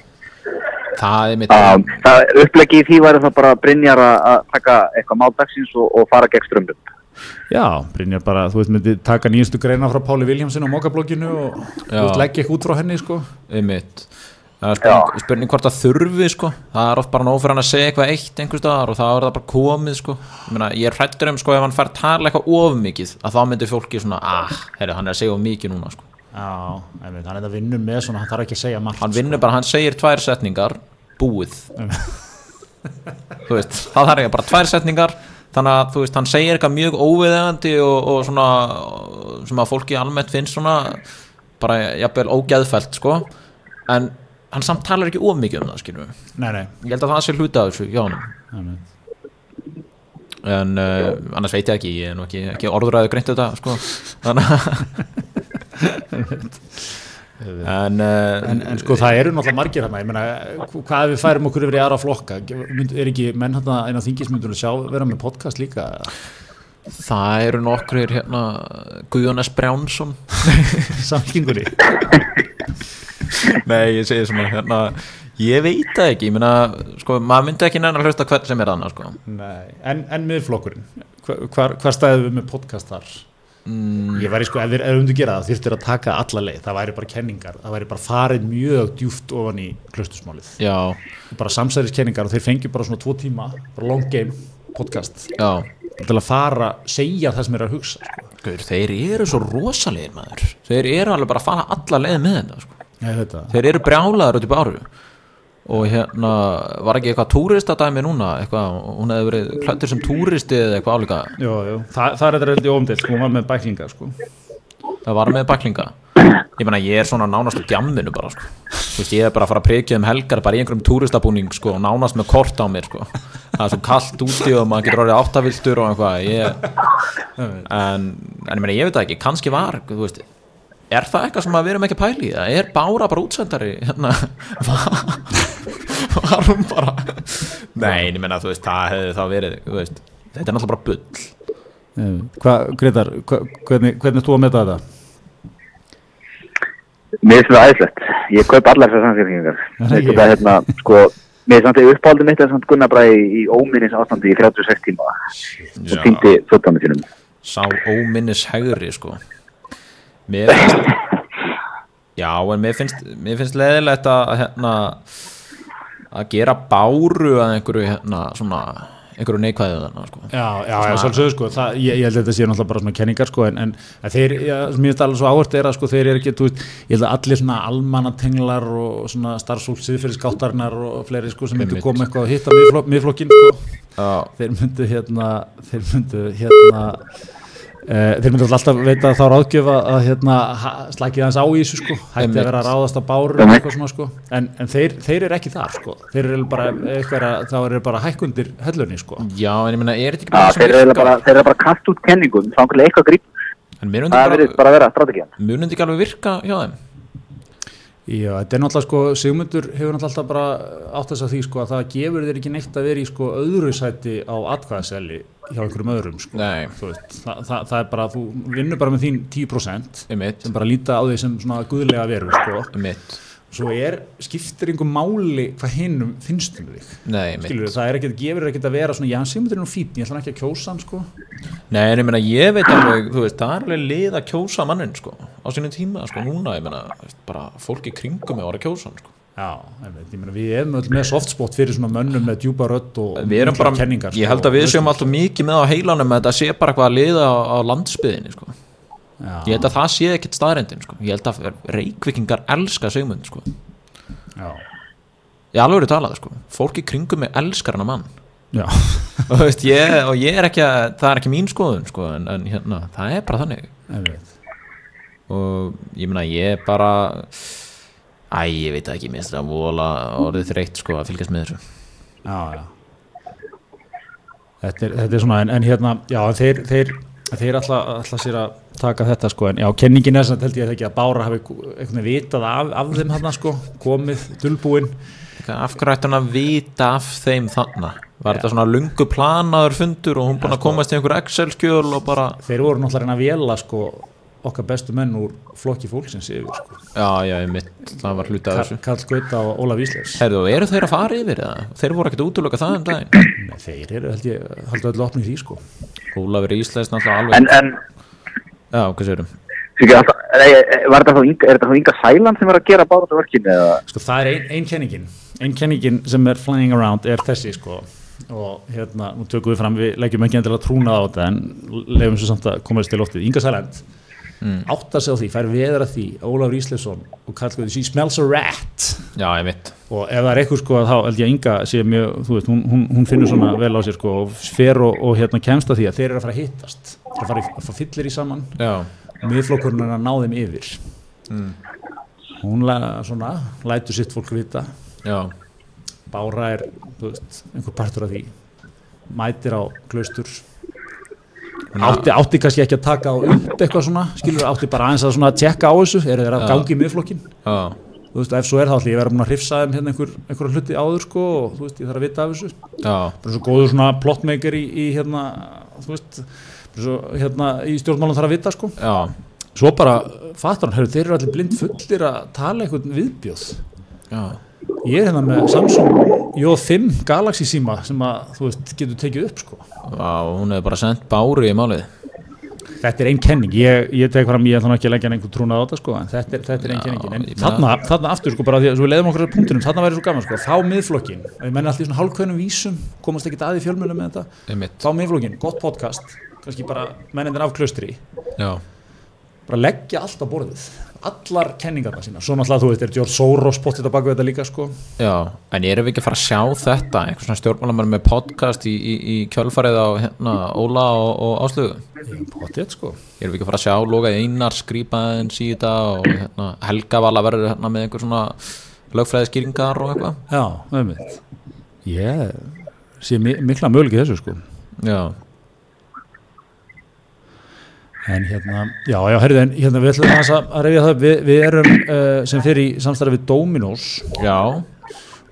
það er mitt Já, það upplegi í því væri það bara Brynjar að að taka eitthvað máldagsins og, og fara gegn strömbum. Já, Brynjar bara, þú veist, myndi taka nýjastu greina frá Páli Viljámsson á Mokablogginu og leggja ekki út frá henni sko. Einmitt. Það er spurning, spurning hvort það þurfi sko. Það er oft bara nóg fyrir hann að segja eitthvað eitt einhvers staðar og þá er það bara komið sko. Ég, meina, ég er hrættur um sko ef hann fær tala eitthvað of mikið að þá myndir fólki svona ah, herri, hann er að segja of mikið núna sko. Já, einmitt, hann er að vinna með svona, hann þarf ekki að segja margt hann vinnur bara, hann segir tvær setningar búið. Þú veist, það þarf ég bara tvær setningar þannig að þú veist, hann segir eitthvað mjög óviðegandi og, og svona sem að fólki almennt finnst svona bara jafnvel ógeðfælt sko. En hann samt talar ekki of mikið um það skilur við, Nei, nei, ég held að það sé hluta af þessu, já. Hann en uh, annars veit ég ekki, ég er nú ekki, ekki orðuræðu greint þetta sko. Þannig að en, uh, En, en sko það eru náttúrulega margir hérna, ég meina, hvað ef við færum okkur yfir í aðra flokka, er ekki menn hérna einn á þingismyndunum sjá vera með podcast líka? Það eru nokkrir hérna Guðjón S. Brjánsson. <laughs> Samlingunni Nei, ég segi svona hérna Ég veit það ekki, ég meina sko, maður myndi ekki að hlusta hvern sem er annað sko. Nei, en, en miðflokkurinn. Hvar, hvar, hvar stæðum við með podcast þar mm. ég væri sko, ef þið erum þú gera það þurftir að taka alla leið, það væri bara kenningar. Það væri bara farið mjög djúft ofan í klustusmálið, Já, bara samsæðiskenningar og þeir fengi bara svona tvo tíma bara long game podcast já. til að fara, segja það sem er að hugsa sko. Guður, Þeir eru svo rosalegir maður. Þeir eru alveg bara að fara alla leið með þetta sko. veit það Þeir eru brjálaður út í báru og hérna var ekki eitthvað túristadæmi núna eitthvað, hún hefði verið klættur sem túristi eða eitthvað álíka Jú, jú. Þa, það er þetta heldur óumdelt, sko, hún var með bæklinga sko. það var með baklinga ég meina ég er svona nánast á djamminu bara sko. veist ég er bara að fara að prikja um helgar bara í einhverjum túristabúning sko, og nánast með kort á mér sko. það er svo kallt úti og maður getur orðið áttaviltur og eitthvað ég, en, en ég meina ég veit það ekki kannski var, þú veist er það eitthvað sem að við erum ekki að pæla í það er Bára bara útsendari hérna, <laughs> var, hún bara nei, ég meina þú veist það hefði þá verið, þú veist þetta er náttúrulega bara bull Hvað, Gretar, hva, hvernig, hvernig þú að meta þetta? Mér finnst það aðeinslegt. Ég kaup allar þessar. Það. Þetta er hérna, sko, mér finnst það uppáldið mitt samt Gunnar Bræði í óminnis ástandi í 36 tíma og týndi fötunum sínum. sá óminnis hegri sko mér finnst já en mér finnst mér finnst leðilegt að hérna að gera báru að einhverju hérna svona einhverju neikvæðu þannig sko. Já, já, já, svolítið sko, það, ég, ég held að þetta sé náttúrulega bara svona kenningar sko, en, en þeir, já, ég veist alveg svo áhört er að sko, þeir eru ekki, þú veist, ég held að allir svona almannatenglar og svona starfsfólk siðferðiskáttarinnar og fleiri sko sem myndu koma eitthvað að hitta miðflokk, miðflokkin sko, já, þeir myndu hérna, þeir myndu hérna, þeir myndu alltaf veita þá ráðgjöf að, hérna, slakið hans á í þessu sko, hætti að vera að ráðast á báru og eitthvað svona sko, en, en þeir, þeir eru ekki þar sko, þeir eru bara, eitthvað, að- þá eru bara hækkundir hellunni sko. já en ég meina er þetta ekki bara þeir eru bara, þeir eru bara að kasta út kenningum, þá einhverlega eitthvað mér Það verður bara að vera strategían. munundi ekki alveg virka hjá þeim Já, þetta er náttúrulega sko, Sigmundur hefur náttúrulega alltaf bara átt þess að því sko að það gefur þér ekki neitt að vera í sko öðru sæti á atkvæðaselli hjá einhverjum öðrum sko. nei, Þú veist, það, það, það er bara, þú vinnur bara með þín 10% um mitt sem bara líta á því sem svona guðlega veru sko. um mitt, Svo er, skiptir einhver máli hvað hinnum finnst um þig. Skilur það er ekkert, gefur ekkert að vera svona, já, Sigmundur er nú fín, ég ætla ekki að kjósa hann sko. Nei, en ég meina, ég veit alveg, veist, það er alveg lið að kjósa mannin, sko, á sínum tíma, sko, núna, ég meina, bara fólki kringum var að kjósa hann, sko. Já, ég meina, við erum öll með softspot fyrir svona mönnum með djúpa rödd og bara, kenningar, ég sko, held að við séum alltaf mikið með á heilanum að þetta sé bara eitthvað að liða á, á landsbyðinni, sko. Já. Ég held að það sé ekkit staðrendin, sko. Ég held að reykvikingar elska Sigmund, sko. Ég alveg er talað, sko. Fólki kringum mig elskar hana mann. já, og, veist, ég, og ég er ekki að, það er ekki mín skoðun, sko, en, en hérna, það er bara þannig. einmitt. og ég meina ég bara æ, ég veit ekki, minnst það vola orðið þreytt sko að fylgjast með þessu já, já. Þetta, er, þetta er svona, en, en hérna, já, þeir, þeir, þeir ætla sér að taka þetta, sko, en já, kenningin er sem held ég ekki að Bára hafi veginn vitað af, af þeim hann, sko, komið, dulbúinn, af hverju ætti hann að vita af þeim þannig var þetta svona lungu planaður fundur og hún búin að komast í einhver Excel-skjöl og bara, þeir voru náttúrulega að reyna að vela, sko, okkar bestu menn úr flokki fólksins yfir, sko, já, já, ég mitt það var hluti af Karl, þessu. Karl Gauta og Ólaf Ísleifs. Herðu, og eru þeir að fara yfir það? Þeir voru ekkert útlöka það um daginn? Nei, þeir eru, held ég, haldið öll opnið því, sko. Ólafur Ísleis náttúrulega alveg En, en, Já, hvað sérum? er þetta þá Inga Sæland sem er að gera bára verkinu eða? Sko það er ein, ein kenningin ein kenningin sem er flying around er þessi sko og hérna, nú tökum við fram, við leggjum ekki endilega trúnað á þetta en leifum svo samt að koma þess til loftið Inga Sæland mm. átta sig á því, fær veður að því Ólafur Ísleifsson og Karl Guði, she smells a rat Já, ég mitt og ef það er eitthvað sko þá held ég að Inga sé mjög, þú veist, hún, hún, hún finnur svona vel á sér sko og fer og, og hérna kemst að því að þeir eru að fara að hittast þeir fara fyllir í saman. Miðflokkurinn er að ná þeim yfir. Hún la, svona, lætur sitt fólk vita. Já, Bára er veist, einhver partur af því. Mætir á klaustur. Átti, átti kannski ekki að taka á upp eitthvað svona, skilur, átti bara aðeins að svona tjekka á þessu, eru þeir að Já. gangi í miðflokkin já, þú veist, ef svo er þá ætli ég vera búin að hrifsa þeim hérna einhver, einhver hluti áður sko og þú veist, ég þarf að vita af þessu. Já. Bara svo góður svona plotmaker í, í hérna þú veist svo, hérna í stjórnmálum þarf að vita sko. Já, svo bara fattar hann, heyrðu, þeir eru allir blind fullir að tala eitthvað viðbjóð. Já, ég er hérna með Samsung J5 Galaxy síma sem að þú veist getur tekið upp sko. Já, hún hefur bara sendt báru í málið. Þetta er einn kenning, ég, ég tek fram ég ætla ekki að leggja einhvern trúnað á þetta sko en þetta er, þetta er einn kenningin, en ég þarna, þarna aftur sko bara því að svo við leiðum okkur að punktunum, þarna væri svo gaman sko, þá miðflokkin, ef menn allir svona hálfkvönum vísum komast ekki að í fjölmjölu með þetta. Þá miðflokkin, gott podcast kannski bara mennendir af klaustri. Já, bara leggja allt á borðið allar kenningarna sína, svo náttúrulega þú veist er George Soros potið að baka þetta líka sko. Já en erum við ekki að fara að sjá þetta? Einhvers svona stjórnmálamar með podcast í, í, í kjölfarið á hérna, Óla og, og Áslögu potið sko. Erum við ekki að fara að sjá Loga Einar skrýpa eins í þetta og hérna, Helga Vala verður hérna með einhver svona lögfræði skýringar og eitthvað? Já, auðvitað. Ég sé mi mikla möguleiki þessu sko. Já, En hérna, já, já, herrið, en hérna við ætlum að að reyja það, við, við erum uh, sem fyrir í samstarfi við Dominos já,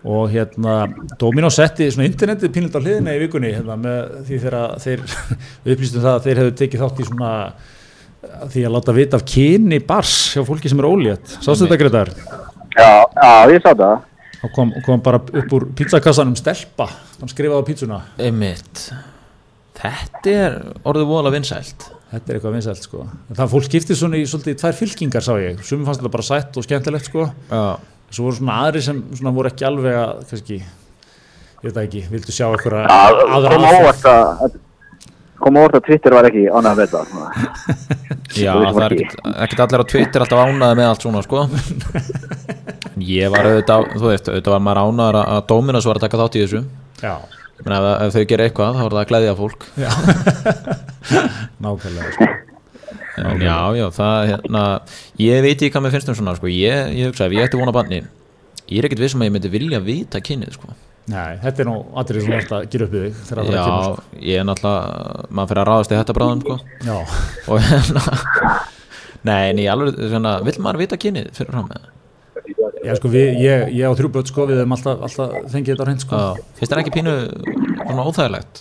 og hérna, Dominos setti svona internetið á hliðina í vikunni hérna með því þegar þeir <laughs> við upplýstum það að þeir hefðu tekið þátt í svona því að láta vita af kyni bars hjá fólki sem er ólétt. Sástu þetta Gretar? Já, já, ég sá það. Þá kom, kom bara upp úr pizzakassanum stelpa, hann skrifaði á pizzuna. einmitt þetta er orðið voðalega vinsælt Þetta er eitthvað vinsælt sko. En Það fólk skiptið svona í svolítið í tvær fylkingar sá ég. Sumum fannst þetta bara sætt og skemmtilegt sko. já, svo voru svona aðri sem svona voru ekki alveg að kannski, ég veit það ekki vildu sjá Já, aðra aðferð. óvart að, kom óvart að Twitter var ekki ánægð með þetta. <laughs> já það er ekkit allir á Twitter alltaf ánaði með allt svona sko <laughs> en ég var auðvitað þú veist, auðvitað var maður ánaður að Dominos var að taka þátt í þessu já, Men ef, ef þau gera eitthvað þá er það að glæðja fólk <laughs> nákvæmlega sko. en já, já, það hérna ég veit ekki hvað mér finnst um svona sko. ég, ég hugsa, ef ég ætti vona banni ég er ekkit vissum að ég myndi vilja vita kynið sko. nei, þetta er nú aðrið sem þetta að gera upp við þig það já, sko. ég er náttúrulega maður fyrir að ráðast í þetta bráðum sko. já, og hérna <laughs> nei, en ég alveg, svona, vill maður vita kynið fyrir fram með já sko við, ég, ég á þrjú börn sko við hefum alltaf, alltaf fengið þetta á hreint sko Já, finnst þér ekki pínu svona óþægilegt?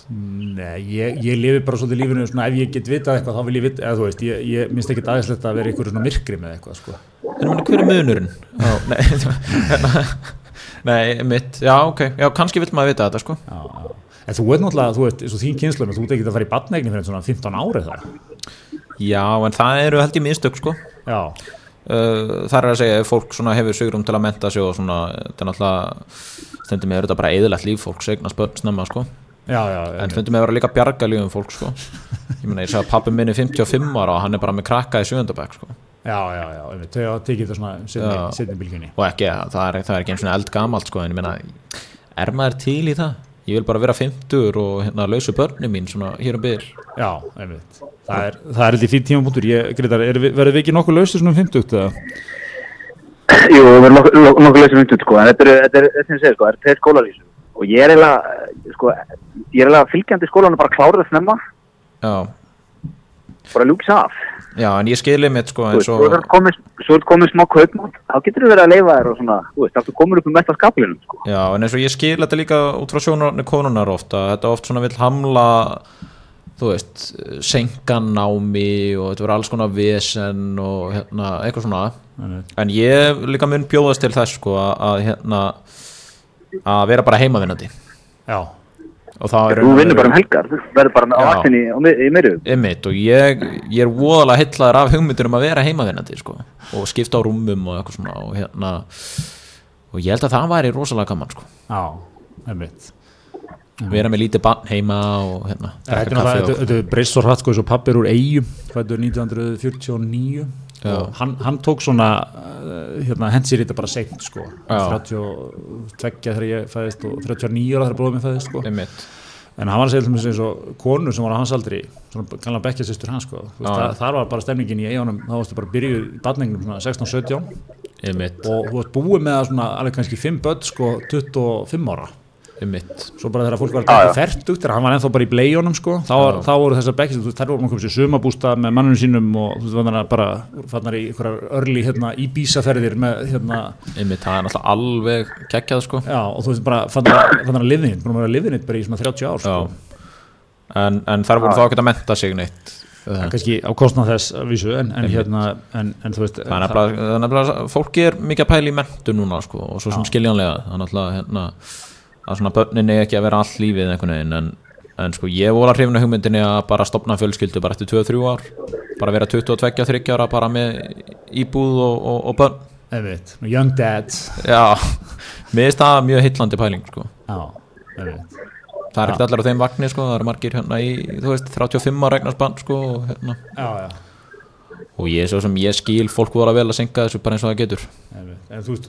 nei, ég, ég lifi bara svolítið lífinu svona ef ég get vitað eitthvað þá vil ég vita, eða þú veist ég, ég minnst ekki aðeinslegt að vera ykkur svona myrkri með eitthvað sko En meni, hver er munurinn? Já, nei, <laughs> hérna, nei, mitt, já, ok, já, kannski vill maður vita þetta, sko. já, já. en þú ert náttúrulega, þú veist, eins og þín kynslu þú ert ekki að fara í badnegni fyrir svona 15 árið það Já, en það eru held ég mistök, sko. já, Uh, það er að segja, ef fólk hefur sigrum til að menta sig og svona, þetta er náttúrulega, stundum með þetta bara eðilegt líf fólk, segna snemma, sko. já, já, En stundum með vera líka bjarga lífum fólk, sko. <laughs> Ég meina, ég sagði að pappi minni er 55 ára og hann er bara með krakka í sjöndabæk, sko. Já, já, já, þau tekið þetta svona setni, bylginni. Og ekki, það er, það er ekki eins og eldgamalt, sko, en ég meina, er maður til í það? Ég vil bara vera 50 og hérna lausu börnum mín svona hér um byrj. Já, einmitt. Það er, það er eitthvað fín tímapunktur. Ég, Greitar, er, við- verðum við ekki nokkuð lausir svona um 50 eða? Jú, við erum nokkuð nokkuð- nokkuð leysið myndut, sko, en þetta er, þetta er, þetta sem ég segir, sko, það er tveir skólar í þessu. Og ég er eiginlega, sko, ég er eiginlega fylgjandi skólanum bara að klára það snemma, Já, bara ljúkis af. já, en ég skilið mitt sko Þú veist, Svo er er komið smá kaupmátt, þá getur við verið að leifa þér og svona, þú veist, þá komin upp um mesta skaplinum, sko. Já, en eins og ég skil þetta líka út frá sjónarni konunar ofta, þetta oft svona vill hamla þú veist, senkanámi og þetta verður alls konar vesen og hérna, eitthvað svona Einmitt. en ég líka mun bjóðast til þess sko að, að hérna að vera bara heimavinnandi Já, Þú vinnur bara um helgar, þú verður bara á vaktinni í myrju. Einmitt, og ég, ég er voðalega heitlaður af hugmyndur um að vera heimavinnandi sko, og skipta á rúmum og eitthvað svona og hérna og ég held að það væri rosalega gaman sko. já, einmitt. vera með lítið bann heima og hérna, Þetta er þetta og, þetta er breyst svo hratt sko eins og pappir úr eigum, fættur 1949 Já. og hann, hann tók svona, uh, hérna, hensir þetta bara seint sko, Já. 32 þegar ég fæðist og 39 ára þegar bróðum ég fæðist sko. En hann var að segja mér eins og konu sem var á hans aldri, kannan bekkjasistur hans sko. Það, þar var bara stemningin í eigunum, þá varstu bara byrjuð í badningnum svona 16-17 einmitt, og þú varst búið með alveg kannski 5 börn sko 25 ára. Einmitt. Svo bara þegar fólk var að ferdugt, þegar hann var ennþá bara í bleijónum sko, þá, var, þá voru þessar þú veist, þær voru maður komið sér sumabústa með mannunum sínum og þú veist, þannig að bara fannar í einhverjar örli hérna í bísaferðir með hérna, einmitt, það er náttúrulega alveg geggjað sko. Já og þú veist bara fannar að liðinit, búin að vera liðinit bara í svona 30 ár sko. En, en þar voru þá ekki að menta sig neitt Það kannski á kostnað þess að vísu en, en hérna, en, en þú veist það er nefnilega, það er nefnilega fólki er mikið að pæla í mentu núna sko, og svo sem skiljanlega. Er náttúrulega hérna, að svona börnin er ekki að vera all lífið einhvern veginn en, en sko ég voru að hrifna hugmyndinni að bara stopna fjölskyldu bara eftir 2-3 ár. Bara vera 22-23 ára bara með íbúð og, og, og börn. Einmitt, young dad já, mér finnst það mjög heillandi pæling sko. Já, einmitt. Það er ekkert allir á þeim vagnir sko, það eru margir hérna í, þú veist, 35 ára regnarsbann sko, og, hérna. Já, já og ég, svo sem ég skil fólk voru að vel að synga þessu bara eins og það getur. En þú veist,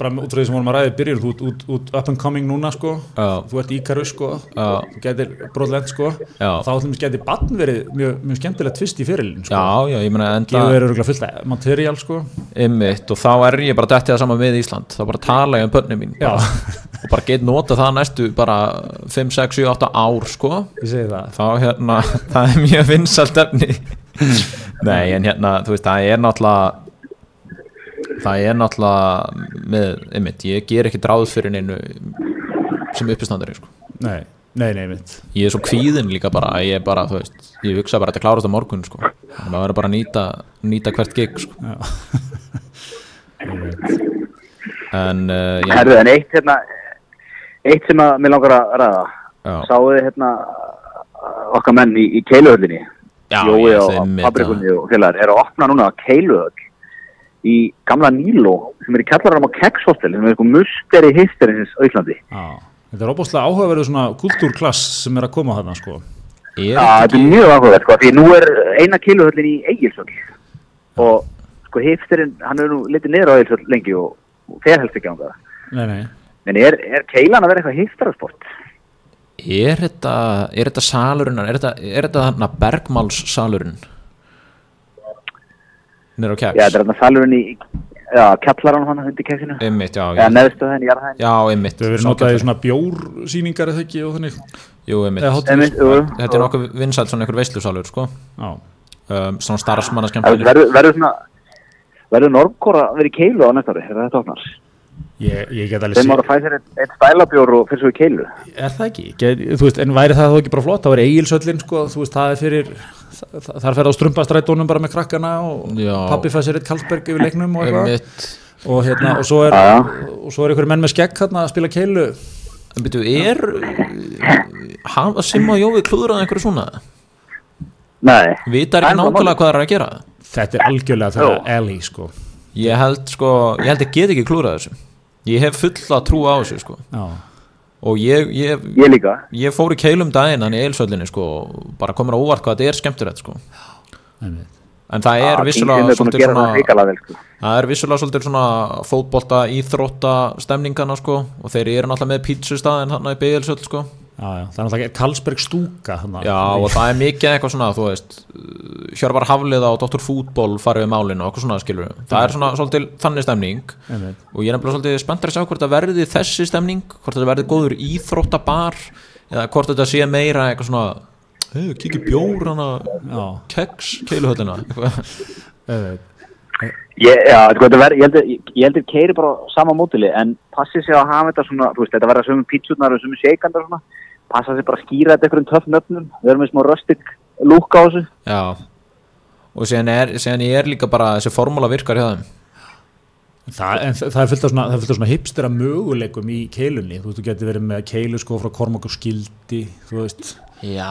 bara út frá því sem vorum að ræði byrjur, þú ert út, út up and coming núna sko, Já. þú ert íkarus sko, þú getur brotlent sko, Já. þá ætlum við getur bann verið mjög, mjög skemmtilegt tvist í fyrirlin sko, já, já, ég meina enda gefur verið örgulega fullt af materiál sko, Einmitt, og þá er ég bara dættið það saman með Ísland. Þá bara tala ég um börnum mín. Já. bara, <laughs> og bara get nota það næstu bara 5, 6, 7, 8 ár sko. Ég segi það. þá hérna, <laughs> það er mjög vinsalt efni nei, en hérna þú veist, það er náttúrulega það er náttúrulega með, einmitt, ég ger ekki dráð fyrir neinu sem uppistandari sko. Nei, nei, nei, mitt. ég er svo kvíðin líka bara ég bara, þú veist, ég hugsa bara að þetta klárast á morgun sko, þannig að maður verður bara að nýta nýta hvert gig sko. <laughs> en uh, já, Herðu, en eitt hérna, eitt sem að mér langar að ræða, Já. sáðu þið hérna okkar menn í, í keiluhöllinni, Jói og fabrikunni og félagar, er að opna núna keiluhöll í gamla Níló, sem er í kjallarum á Kekshostel, sem er eitthvað musteri histerins á Íslandi. Þetta er óbúslega áhugaverðu svona kultúrklass sem er að koma þarna sko. Já, þetta er mjög áhugavert, sko, því nú er eina keiluhöllin í Egilsöll og sko hipsterinn, hann er nú litið niður á Egilsöll lengi og, og fer helst ekki á það. Nei, nei. En er, er keilan að vera eitthvað hipsterasport? Er þetta, er þetta salurinn, er þetta, er þetta þarna Bergmáls salurinn? Nýr á keks? Já, þetta er þarna salurinn í, já, kjallarann hann undir keksinu. Einmitt, já, Já, ég, neðstu henni, jarðhæðin. já, hefur verið Sá notað í svona bjórsýningar eða ekki og þannig. Jú, jú. Þetta er nokkuð vinsælt svona einhver veislusalur, sko. Já. Um, svona starfsmanna Það skemmtileg. Verður verður svona, verður Normkóra að vera í keilu á næsta ári, er þetta opnar? Ég, ég get alveg Þeim ára fæ sér eitt, eitt stælabjór og fyrir svo í keilu. Er það ekki? Get, þú veist, en væri það þá ekki bara flott? Það væri eigilsöllin, sko, þú veist, það er fyrir, það, það er fyrir á strumpastrætónum bara með krakkana og pappi fæ sér eitt kallsberg yfir leiknum og eitthvað. Og hérna, og svo er, er einhverjum menn með skegg hérna að spila keilu. En byrju, er, hafa Simma og Jói klúðrað einhverju svona? Nei. Vitar Það ekki er nákvæmlega hvað það er að gera? Þetta er algjörlega þeirra Ellie, sko. Ég held, sko, ég held ég get ekki klúðrað þessu. Ég hef fulla trú á þessu, sko. Já. Og ég, ég, Ég líka. ég fór í keilum daginn hann í eilsöllinni sko og bara komur á óvart hvað þetta er skemmtilegt sko en það er vissulega svolítið svona sko. það er vissulega svolítið svona fótbolta íþrótta stemningana sko og þeir eru náttúrulega með pítsustæðin hann í beilsöll sko Já, já, það er náttúrulega Karlsberg stúka þarna. já og það er mikið eitthvað svona þú veist Hjörvar Hafliða og Dr. Fútból farið við málinu og eitthvað svona skilur það er svona svolítið þannig stemning Einmitt. og ég er nefnilega svolítið spenntur að sjá hvort það verði þessi stemning hvort þetta verði góður íþróttabar eða hvort þetta sé meira eitthvað svona hey, kikið bjór hana keks keiluhöllina. Ég, já, verð, ég heldur, ég, ég heldur keiri bara á sama mótili, en passi sig að hafa þetta svona, þú veist, þetta verða sömum pítsurnar og sheikandar og svona, passa sig bara að skýra þetta einhverjum töff nöfnum, við erum með smá röstik lúk á þessu. já. Og er, síðan er líka bara þessi formúla virkar hjá þeim. Það, en það er fullt af svona, það er fullt af svona hipstera möguleikum í keilunni, þú veist, þú getur verið með keilu sko frá Kormak og Skildi, þú veist, já,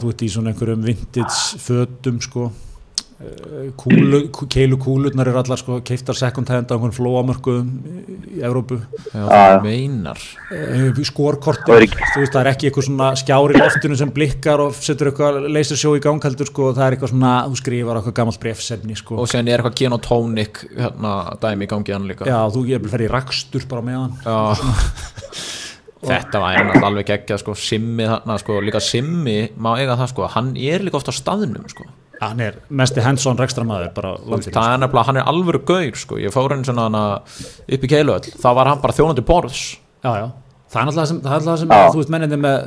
þú veist, í svona einhverjum vintage fötum sko, Eh, kúlu, kú- keilu kúlurnar eru allar sko keiftar second hand á einhvern flóamörkuðum í Evrópu, já það meinar. Eh, skorkorti, Það er ekki- þú veist, það er ekki eitthvað svona skjári í loftinu sem blikkar og setur eitthvað lasershow í gang heldur sko, það er eitthvað svona, þú skrifar eitthvað gammalt brefsefni sko, og síðan er eitthvað genotónik hérna dæmi í gangi hann líka. Já, þú í rakstur bara með hann, Já. <laughs> Þetta var náttúrulega alveg geggja sko, Simmi þarna, sko, líka Simmi má eiga það, sko, hann er líka ofta á staðnum, sko, hann er mesti hands-on rekstramæður bara landsins. það er nefnilega, hann er alvöru gaur, sko, ég fór henni svona hana upp í keiluöll, þá var hann bara þjónandi borðs, Já, já. Það er alltaf sem, það er alltaf sem Já. þú veist, menninni með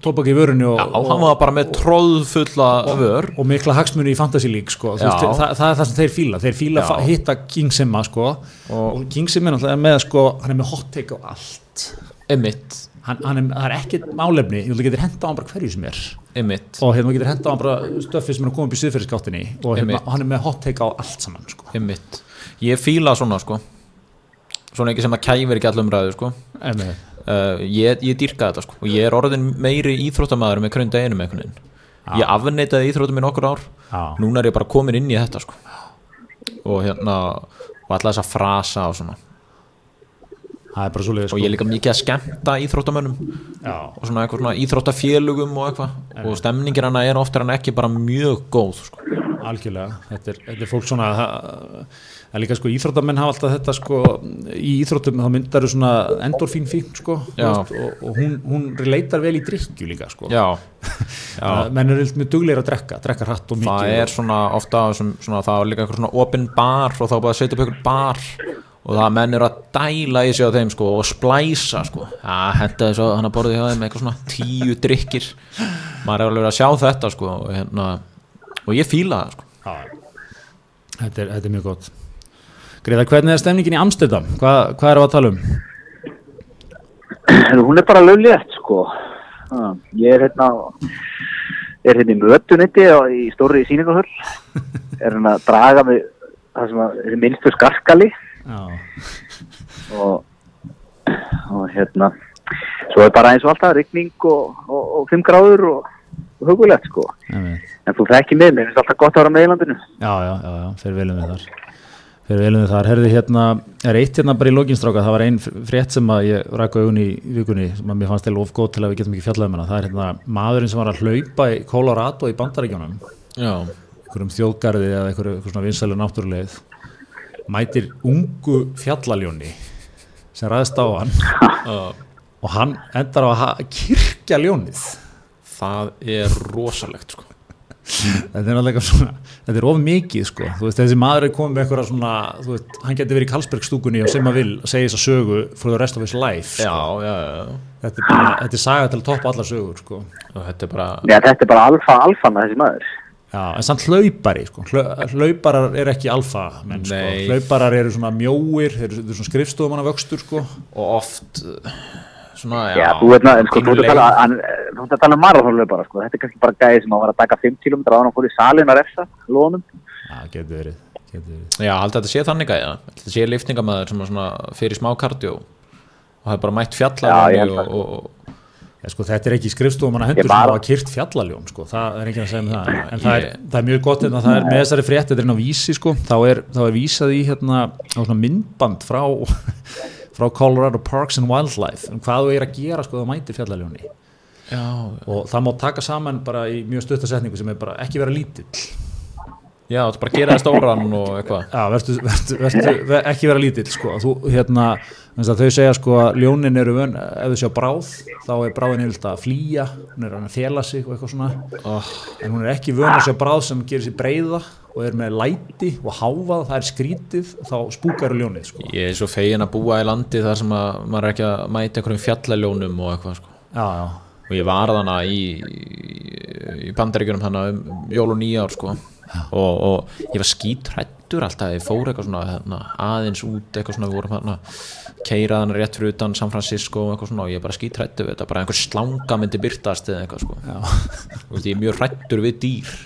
tóbak í vörunni og, og hann var bara með tróðfulla vör, og mikla hagsmunni í Fantasy League sko. Þú Já. veist, það, það er það sem þeir fíla þeir fíla Já. að hitta King Simma sko. og King Simma er með sko, hann er með hot take á allt emitt, hann, hann er, það er ekkert málefni þú getur henda á hann bara hverju sem er. Einmitt, og hérna þú getur henda á hann bara stöfið sem er að koma upp í siðferðisgáttinni og hérna, Einmitt. hann er með hot take á allt saman sko. ég fíla svona sko. Svona ekki sem að kæfir ekki allum ræðu sko. Uh, ég, ég dýrka þetta sko. Og ég er orðin meiri íþróttamæður með hverjum deginum einhvern veginn. Ég afneitaði íþróttum í nokkur ár. Já. núna er ég bara komin inn í þetta sko. Og hérna og alla þessa frasa og svona það er bara svo leiðis og ég er líka mikið að skemmta íþróttamönnum. Og svona eitthvað svona íþróttafélugum og eitthvað. Og stemningir hana er oftar en ekki bara mjög góð sko. algjörlega. Þetta er, þetta er fólk svona það er líka sko íþróttamenn hafa alltaf þetta sko í íþróttum þá myndar þau svona endorfín fín sko og, og hún, hún relatar vel í drikkju líka sko. Já, <laughs> já. Menn eru mjög duglegir að drekka, drekka hratt og mikið það er svona ofta svona, það er líka eitthvað svona opin bar og þá er bara að setja upp eitthvað bar og það menn eru að dæla í sig á þeim sko, og splæsa sko. að henda þess að hann að borði hjá þeim eitthvað svona tíu drikkir maður er alveg að sjá þetta sko, og, hérna, og ég fíla það sko. Já. þetta, er, þetta er mjög gott Greiðar, hvernig er stemningin í Amsterdam? Hvað, hvað er að tala um? <clears throat> Hún er bara löglétt sko Ha, ég er hérna er hérna í mötunetti á- í stóri sýningahöll er hérna að draga mig það sem að er minnstu skarkali og, og hérna svo er bara eins og alltaf rigning og, og, og 5 gráður og, og hugulegt sko. Einmitt. en þú þekki mig, mér finnst alltaf gott að vera með í landinu. Já, já, já, já fyrir velum við þar. Fyrir velum við þar, herði hérna er eitt hérna bara í lokinstráka, það var ein frétt sem að ég rækka augun í vikunni sem að mér fannst eða of góð til að við getum ekki fjallað um hana. Það er hérna maðurinn sem var að hlaupa í Colorado í bandaríkjónum já, einhverjum þjóðgarði eða einhverjum einhver svona vinsælu náttúruleið mætir ungu fjallaljóni sem ræðist á hann uh, og hann endar á að ha- kirkja ljónið það er rosalegt sko. þetta er náttúrulega svona þetta er of mikið sko, þú veist þessi maður er komið með eitthvað svona, þú veist, hann getur verið í Karlsbergstúkunni og sem að vil segja þess að sögu for the rest of his life já, sko. já, já, þetta, er bara, þetta er saga til að toppa allar sögur sko. og þetta er bara Já, þetta er bara alfa, alfana þessi maður Já, en samt hlaupari sko. Hlau- hlauparar er ekki alfa menn, sko. Hlauparar eru svona mjóir þeir eru, þeir eru svona skrifstofumanna vöxtur sko. og oft uh, svona, já, Já, þú veit ná, sko, þú ert að pínuleg- tala, um marathónlöfara, sko, þetta er kannski bara gæði sem á að vera að taka 5 km á hann og fór í salin að refsa, lónum. Já, getur verið, getur verið. Já, haldið að þetta sé þannig að þetta sé liftingamæður sem er svona fyrir smá kardjó og það er bara mætt fjallar og, og, og, Ja, sko, þetta er ekki skrifstofumanna hendur Ég sem bara- hafa kyrt fjallaljón sko. það er ekki að segja um það. En, en það, er, það er mjög gott hérna, það er með þessari frétt þetta er inn á vísi sko, þá er, þá er vísað í hérna, á svona myndband frá <laughs> frá Colorado Parks and Wildlife um hvað þú er að gera sko það mætir fjallaljóni já, og það má taka saman bara í mjög stuttasetningu sem er bara ekki vera lítill já, er bara gera það stóran og eitthvað Já, vertu, vertu, vertu, ver, ekki vera lítill sko. þú, hérna, þau segja sko að ljónin eru vön, ef þau sjá bráð þá er bráðin yfirlega að flýja hún er að fela sig og eitthvað svona oh, en hún er ekki vön að sjá bráð sem gerir sér breyða og er með læti og háfað, það er skrítið þá spúkar ljónið sko. ég er svo fegin að búa í landi þar sem að maður er ekki að mæta einhverjum fjallaljónum og eitthvað sko. Já, já, og ég var þannig í, í bandaríkjunum þannig um jól og nýjár sko. Og, og ég var skítrættur alltaf, ég fór eitthvað svona hérna, aðeins út, eitthvað svona við vorum hérna keiraðan rétt fyrir utan San Francisco og eitthvað svona og ég er bara skítrættur við þetta bara einhver slanga myndi byrtast eða eitthvað sko. Veist, ég er mjög hrættur við dýr.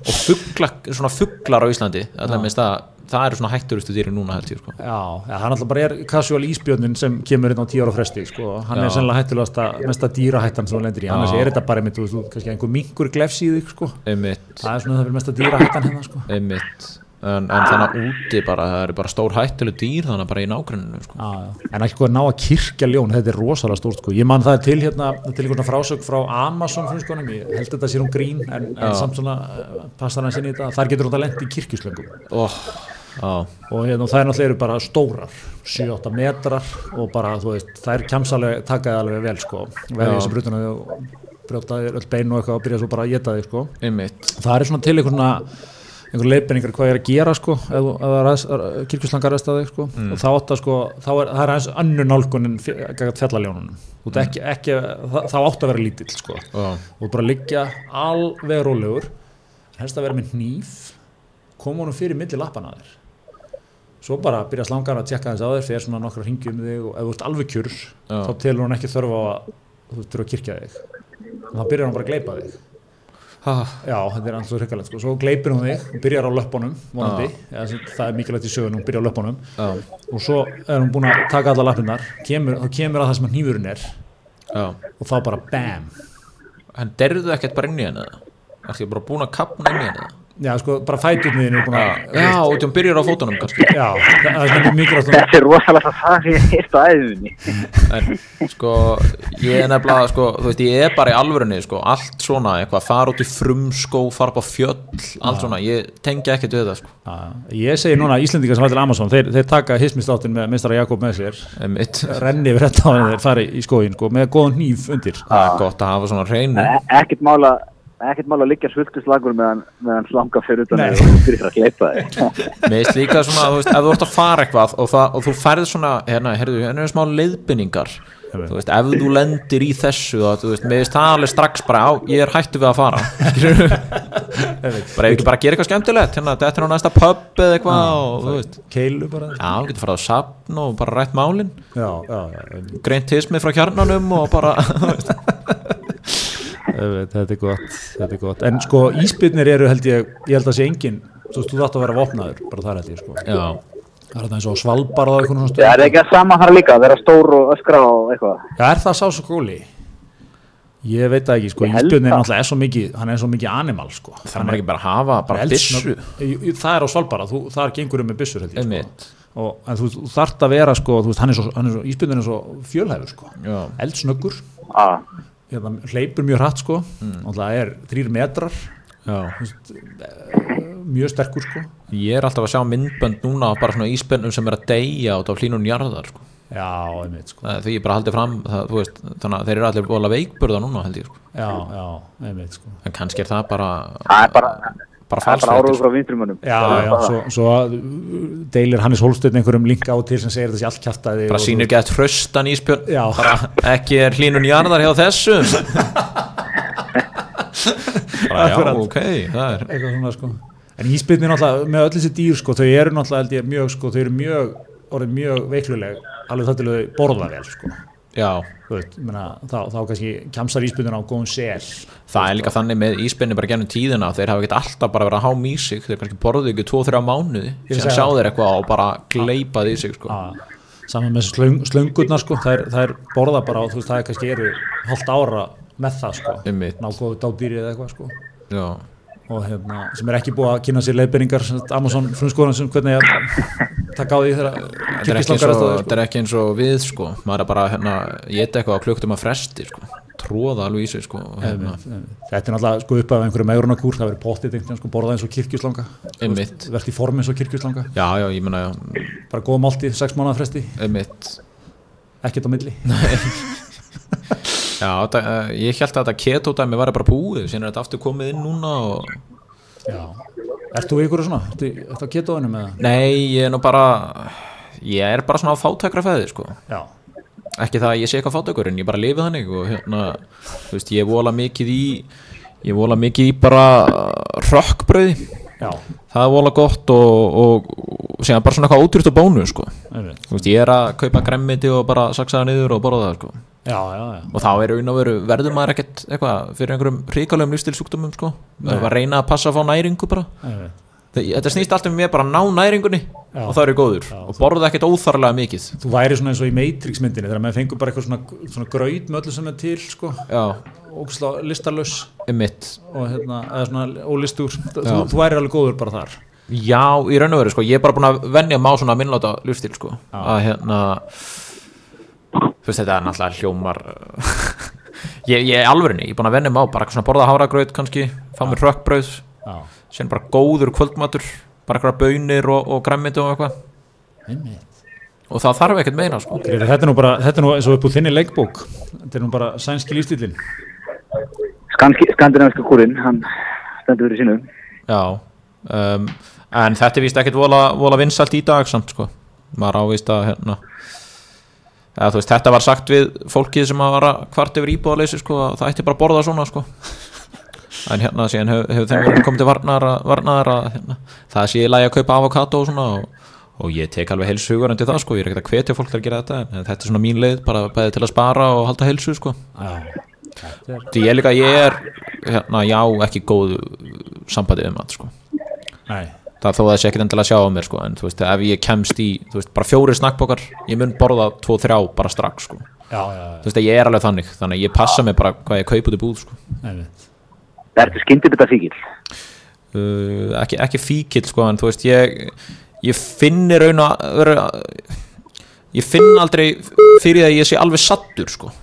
Og fugla, svona fuglar á Íslandi allavega minnst það, það eru svona hætturustu dýri núna held ég sko. já, já hann alltaf bara er casual ísbjörnin sem kemur inn á tíu ára fresti sko. hann Já. er sennilega hættulegasta mesta dýrahættan sem þú lendir í, annars er þetta bara einmitt, þú kannski einhver mingur glefs í þig sko. það er svona það fyrir mesta dýrahættan hérna sko. en, en þannig að úti bara, það eru bara stór hættuleg dýr þannig bara í nágruninu sko. En ekki hvað ná að kirkja ljón þetta er rosalega stórt sko. ég man það er til hérna það er til einhverna frásög frá Amazon frumskónum. ég held þetta sé hún grín en, en samt svona uh, passar hann sinni í þetta þar getur hún að lendi í kirkjuslöngum oh, á, og hérna, er náttúrulega eru bara stórar 7-8 metrar og bara þú veist, það er kjamsalega takaði alveg vel sko, verði þessi brutuna brjótaði öll bein og eitthvað og byrja svo bara að geta þig sko. einmitt. Það er svona til einhverna einhver leiðbenningar hvað er að gera sko ef kirkjuslangar ræðst að þig sko. Mm. og þá átt að sko, þá er það er aðeins annu nálgunin fjallaljónunum. Þú ert ekki, ekki, það, þá átt að vera lítill sko. Ó, og bara liggja alveg rólegur helst að vera með hníf koma honum fyrir milli lappana á þér svo bara byrja slangar að tjekka þess að þér þegar svona nokkra ringi um þig og ef þú ert alveg kjur Já. þá telur hún ekki þörfa að þú þurfa að kirkja þig. Og þá byrjar hún bara að gleipa þig. Ah, já, þetta er alltaf hryggjalegt sko. svo gleipir hún þig og byrjar á löppunum vonandi, ja, það er mikilvægt í sögun hún byrjar á löppunum. Já, og svo er hún búin að taka alla lappinnar kemur, þá kemur að það sem að hnífurinn er. Já. Og þá bara BAM. En derðu ekkert bara inn í henni er því bara búin að kapna inn í henni já, sko, bara fæturniðin er búin að já, og þú byrjar á fótunum kannski. Já, það er mjög mikilvægt Þetta er rosalega það sem ég heilt á æðunni. en sko ég er nefnilega sko, þú veist ég er bara í alvörunni sko, allt svona, eitthvað, fara út í frumskó fara upp á fjöll, allt svona ég tengi ekkert við það sko. Já, ég segi núna að Íslendingar sem hættir Amazon þeir, þeir taka hismistáttin með mistara Jakob með sér. Renni yfir þetta á þeir fari í skóin sko, Ekkert mála að liggja svultuslagur meðan, meðan slanga fyrir utan og byrjar að gleipa þig. <laughs> Mér finnst líka svona, þú veist, ef þú ert að fara eitthvað og, það, og þú færð svona, hérna, herðu, hérna er smá leiðbynningar þú veist, ef þú lendir í þessu og þú veist, mér finnst það alveg strax bara á, ég er hættu við að fara. <laughs> Bara ef ekki bara gera eitthvað skemmtilegt hérna, þetta er á næsta pub eða eitthvað og þú veist, keilu bara. Já, þú getur farað á sapn og bara rætt málin, <laughs> þetta er gott þetta er gott, en sko íspyrnir eru held ég ég held að sé engin, þú veist, þú þátt að vera vopnaður bara þar held ég sko já það er þetta eins og svalbar og eitthvað svona Það stöð er ekki að sama þar líka, vera stór og öskra og eitthvað. Já, er það sá svo skóli? Ég veit það ekki, sko, íspjörnin er það. náttúrulega er svo mikið, hann er svo mikið animal, sko. það er ekki bara að hafa bara byssu Það er á Svalbara, þú, þar gengur um með byssur, held ég, sko. Og, en þú, þú þarft að vera, sko, þú veist, hann er svo, hann er svo íspjörnin er svo fjölhæfur, sko. já, Eldsnöggur, Ah. Hérna, hleypur mjög hratt, sko, Mm. og það er þrýr metrar, já mjög sterkur, sko. ég er alltaf að sjá myndbönd núna af bara svona íspennum sem er að deyja út á hlínun jarðar, sko Já, einmitt, sko. Því ég bara haldið fram það, þú veist, þannig að þeir eru allir bóla veikburða núna held ég sko. Já, já, einmitt, sko. en kannski er það bara Það er bara, bara það er bara áraður sko. frá vinstrumönnum. Já, já, svo, svo að, deilir Hannes Hólsteinn einhverjum link á til sem segir þessi allt kjaftaði bara sýnir gett hraustan íspjörn Já. bara ekki er hlínun jarðar hjá þessum <laughs> bara já, Akkurat. ok það er, eitthvað svona sko en íspilni náttúrulega með öll þessi dýr sko þau eru náttúrulega held ég mjög sko þau eru mjög orðið mjög veikluleg alveg það til að þau borða vel sko já, veit, ég meina, þá, þá kannski kjamsar íspilnina á góðum sel það er líka þannig með íspenni bara gennum tíðina þeir hafa ekkert alltaf bara verið að há sig þeir kannski borðu ekki 2-3 mánuði Ég sem sjá það. þeir eitthvað og bara gleipað í sig sko. saman með slöng, slöngurnar sko þær, þær borða bara og þú veist það er kannski eru hálft ára með það sko Einmitt. ná góðu dádýri eða eitthvað sko já, og hérna, sem er ekki búið að kynna sér leiðbyrningar Amazon frumskóðan sem hvernig að taka á því þegar þetta er, ekki eins kyrkislangar og, að þetta er ekki eins og við sko. maður er bara hérna, ég eitthvað á klukktum að fresti sko. tróða alveg í sig sko. hérna, Þetta er náttúrulega sko upp af einhverju megrunarkúr, það verður pottið einhvern veginn sko borðað eins og kirkjuslanga. Einmitt. Verðt í form eins og kirkjuslanga. Já, já, ég menna Bara góð máltíð, sex mánuða fresti, einmitt. Ekkert á milli Já, þetta, uh, ég held að þetta keto-dæmi var bara búið, síðan er þetta aftur komið inn núna og... Já Ert þú ykkur svona? Ertu ertu á ketoðinu með það? Nei, ég er nú bara, ég er bara svona fátækra fæði, sko. Já, Ekki það að ég sé eitthvað fátækur, en ég bara lifi þannig og hérna, þú veist, ég vola mikið í, ég vola mikið í bara rökkbröði, já, það er vola gott og, og, og síðan bara svona eitthvað ótrútt og bónu, sko. Þú veist, ég er að kaupa gremmiti og bara saksa það niður og borða það, sko. Já, já, já. og þá er raun og veru verður maður ekkert eitthvað fyrir einhverjum ríkalegum lífstilsjúkdómum sko, Nei. að reyna að passa að fá næringu bara. Þe- þetta snýst alltaf með bara að ná næringunni og það eru góður og borða ekkert óþarlega mikið. Þú væri svona eins og í Matrix myndinni þegar maður fengur bara eitthvað svona, svona graut með öllu sem er til sko, listarlaus einmitt. Og hérna, svona ólistur þú, Já. þú væri alveg góður bara þar. Já, í raun og veru sko, ég er bara búin að venja má svona minnláta lífstil sko. Að hérna þú veist þetta er náttúrulega hljómar <laughs> ég, ég er alvörinni, ég er búin að venja má bara eitthvað svona borða háragraut kannski fá mér rökkbrauð Já, síðan bara góður kvöldmatur bara eitthvað bönir og, og græmmiti og eitthvað. Og það þarf ekkert meira sko. Þetta er nú bara, þetta er nú eins og upp úr þinni leikbók. Þetta er nú bara sænski lífstílinn Skandinaviska kúrin, hann stendur fyrir sínu. já um, en þetta er víst ekkert vola, vola vinsalt í dag samt sko. Maður ávist að hérna eða, veist, þetta var sagt við fólkið sem að vara kvart yfir íbúðaleysi sko að það ætti bara að borða svona sko. En hérna síðan hefur hef þeim verið komið til varnar að hérna, það sé í lagi að kaupa avokado og svona og, og ég tek alveg heilsu hugur til það sko, ég er ekkert að hvetja fólk til að gera þetta en þetta er svona mín leið, bara bæði til að spara og halda heilsu sko. Er því ég líka, ég er hérna, já, ekki góð sambandi um það sko. Nei, það þó að það sé ekkert endilega að sjá á mér sko en þú veist, ef ég kemst í, þú veist, bara fjóri snakkbókar ég mun borða tvo, þrjá bara strax sko. Já, já, þú veist, ég er alveg þannig, þannig að ég passa mig bara hvað ég kaup út í búð sko. Einmitt. Ertu skyndibita fíkil? uh, ekki, ekki fíkil sko en þú veist ég, ég finni raun að vera, ég finn aldrei fyrir að ég sé alveg sattur sko.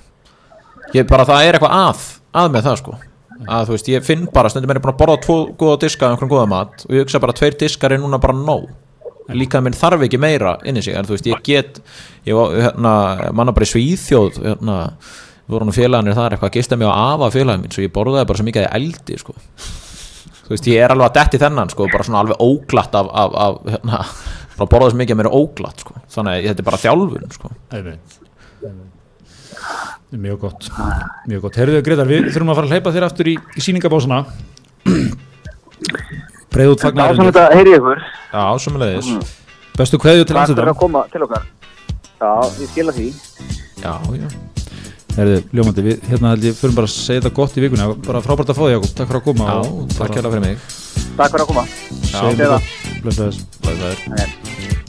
Ég bara það er eitthvað að að með það sko að þú veist ég finn bara stundum er ég búin að borða tvo góða diska af einhverjum góða mat og ég hugsa bara tveir diskar er núna bara nóg líka minn þarf ekki meira inn í sig en þú veist ég get ég var hérna manna bara í Svíþjóð hérna við vorum félagarnir þar eitthvað að gista mig á afa félagin mín svo ég borðaði bara svo mikið að eldi sko þú veist, ég er alveg að detti þennan sko, bara svona alveg óglatt af, af, af hérna, bara borða þess mikið að mér er óglatt sko. þannig að þetta er bara þjálfun sko. Mjög gott, mjög gott. Herðu Gretar, við þurfum að fara að hleypa þér aftur í, í sýningabásana. Breið út Það fagnar. svona þetta, heyri ykkur Já, sumulegis Bestu kveðju til Takk fyrir Amsterdam. að koma til okkar Já, ég skila því Já, já, Herðu, ljómandi, við hérna held ég fyrir bara að segja þetta gott í vikunni. Bara frábært að fá þig, Jakob. Takk fyrir að koma. já og takk bara hérlega fyrir mig Takk fyrir að koma Já.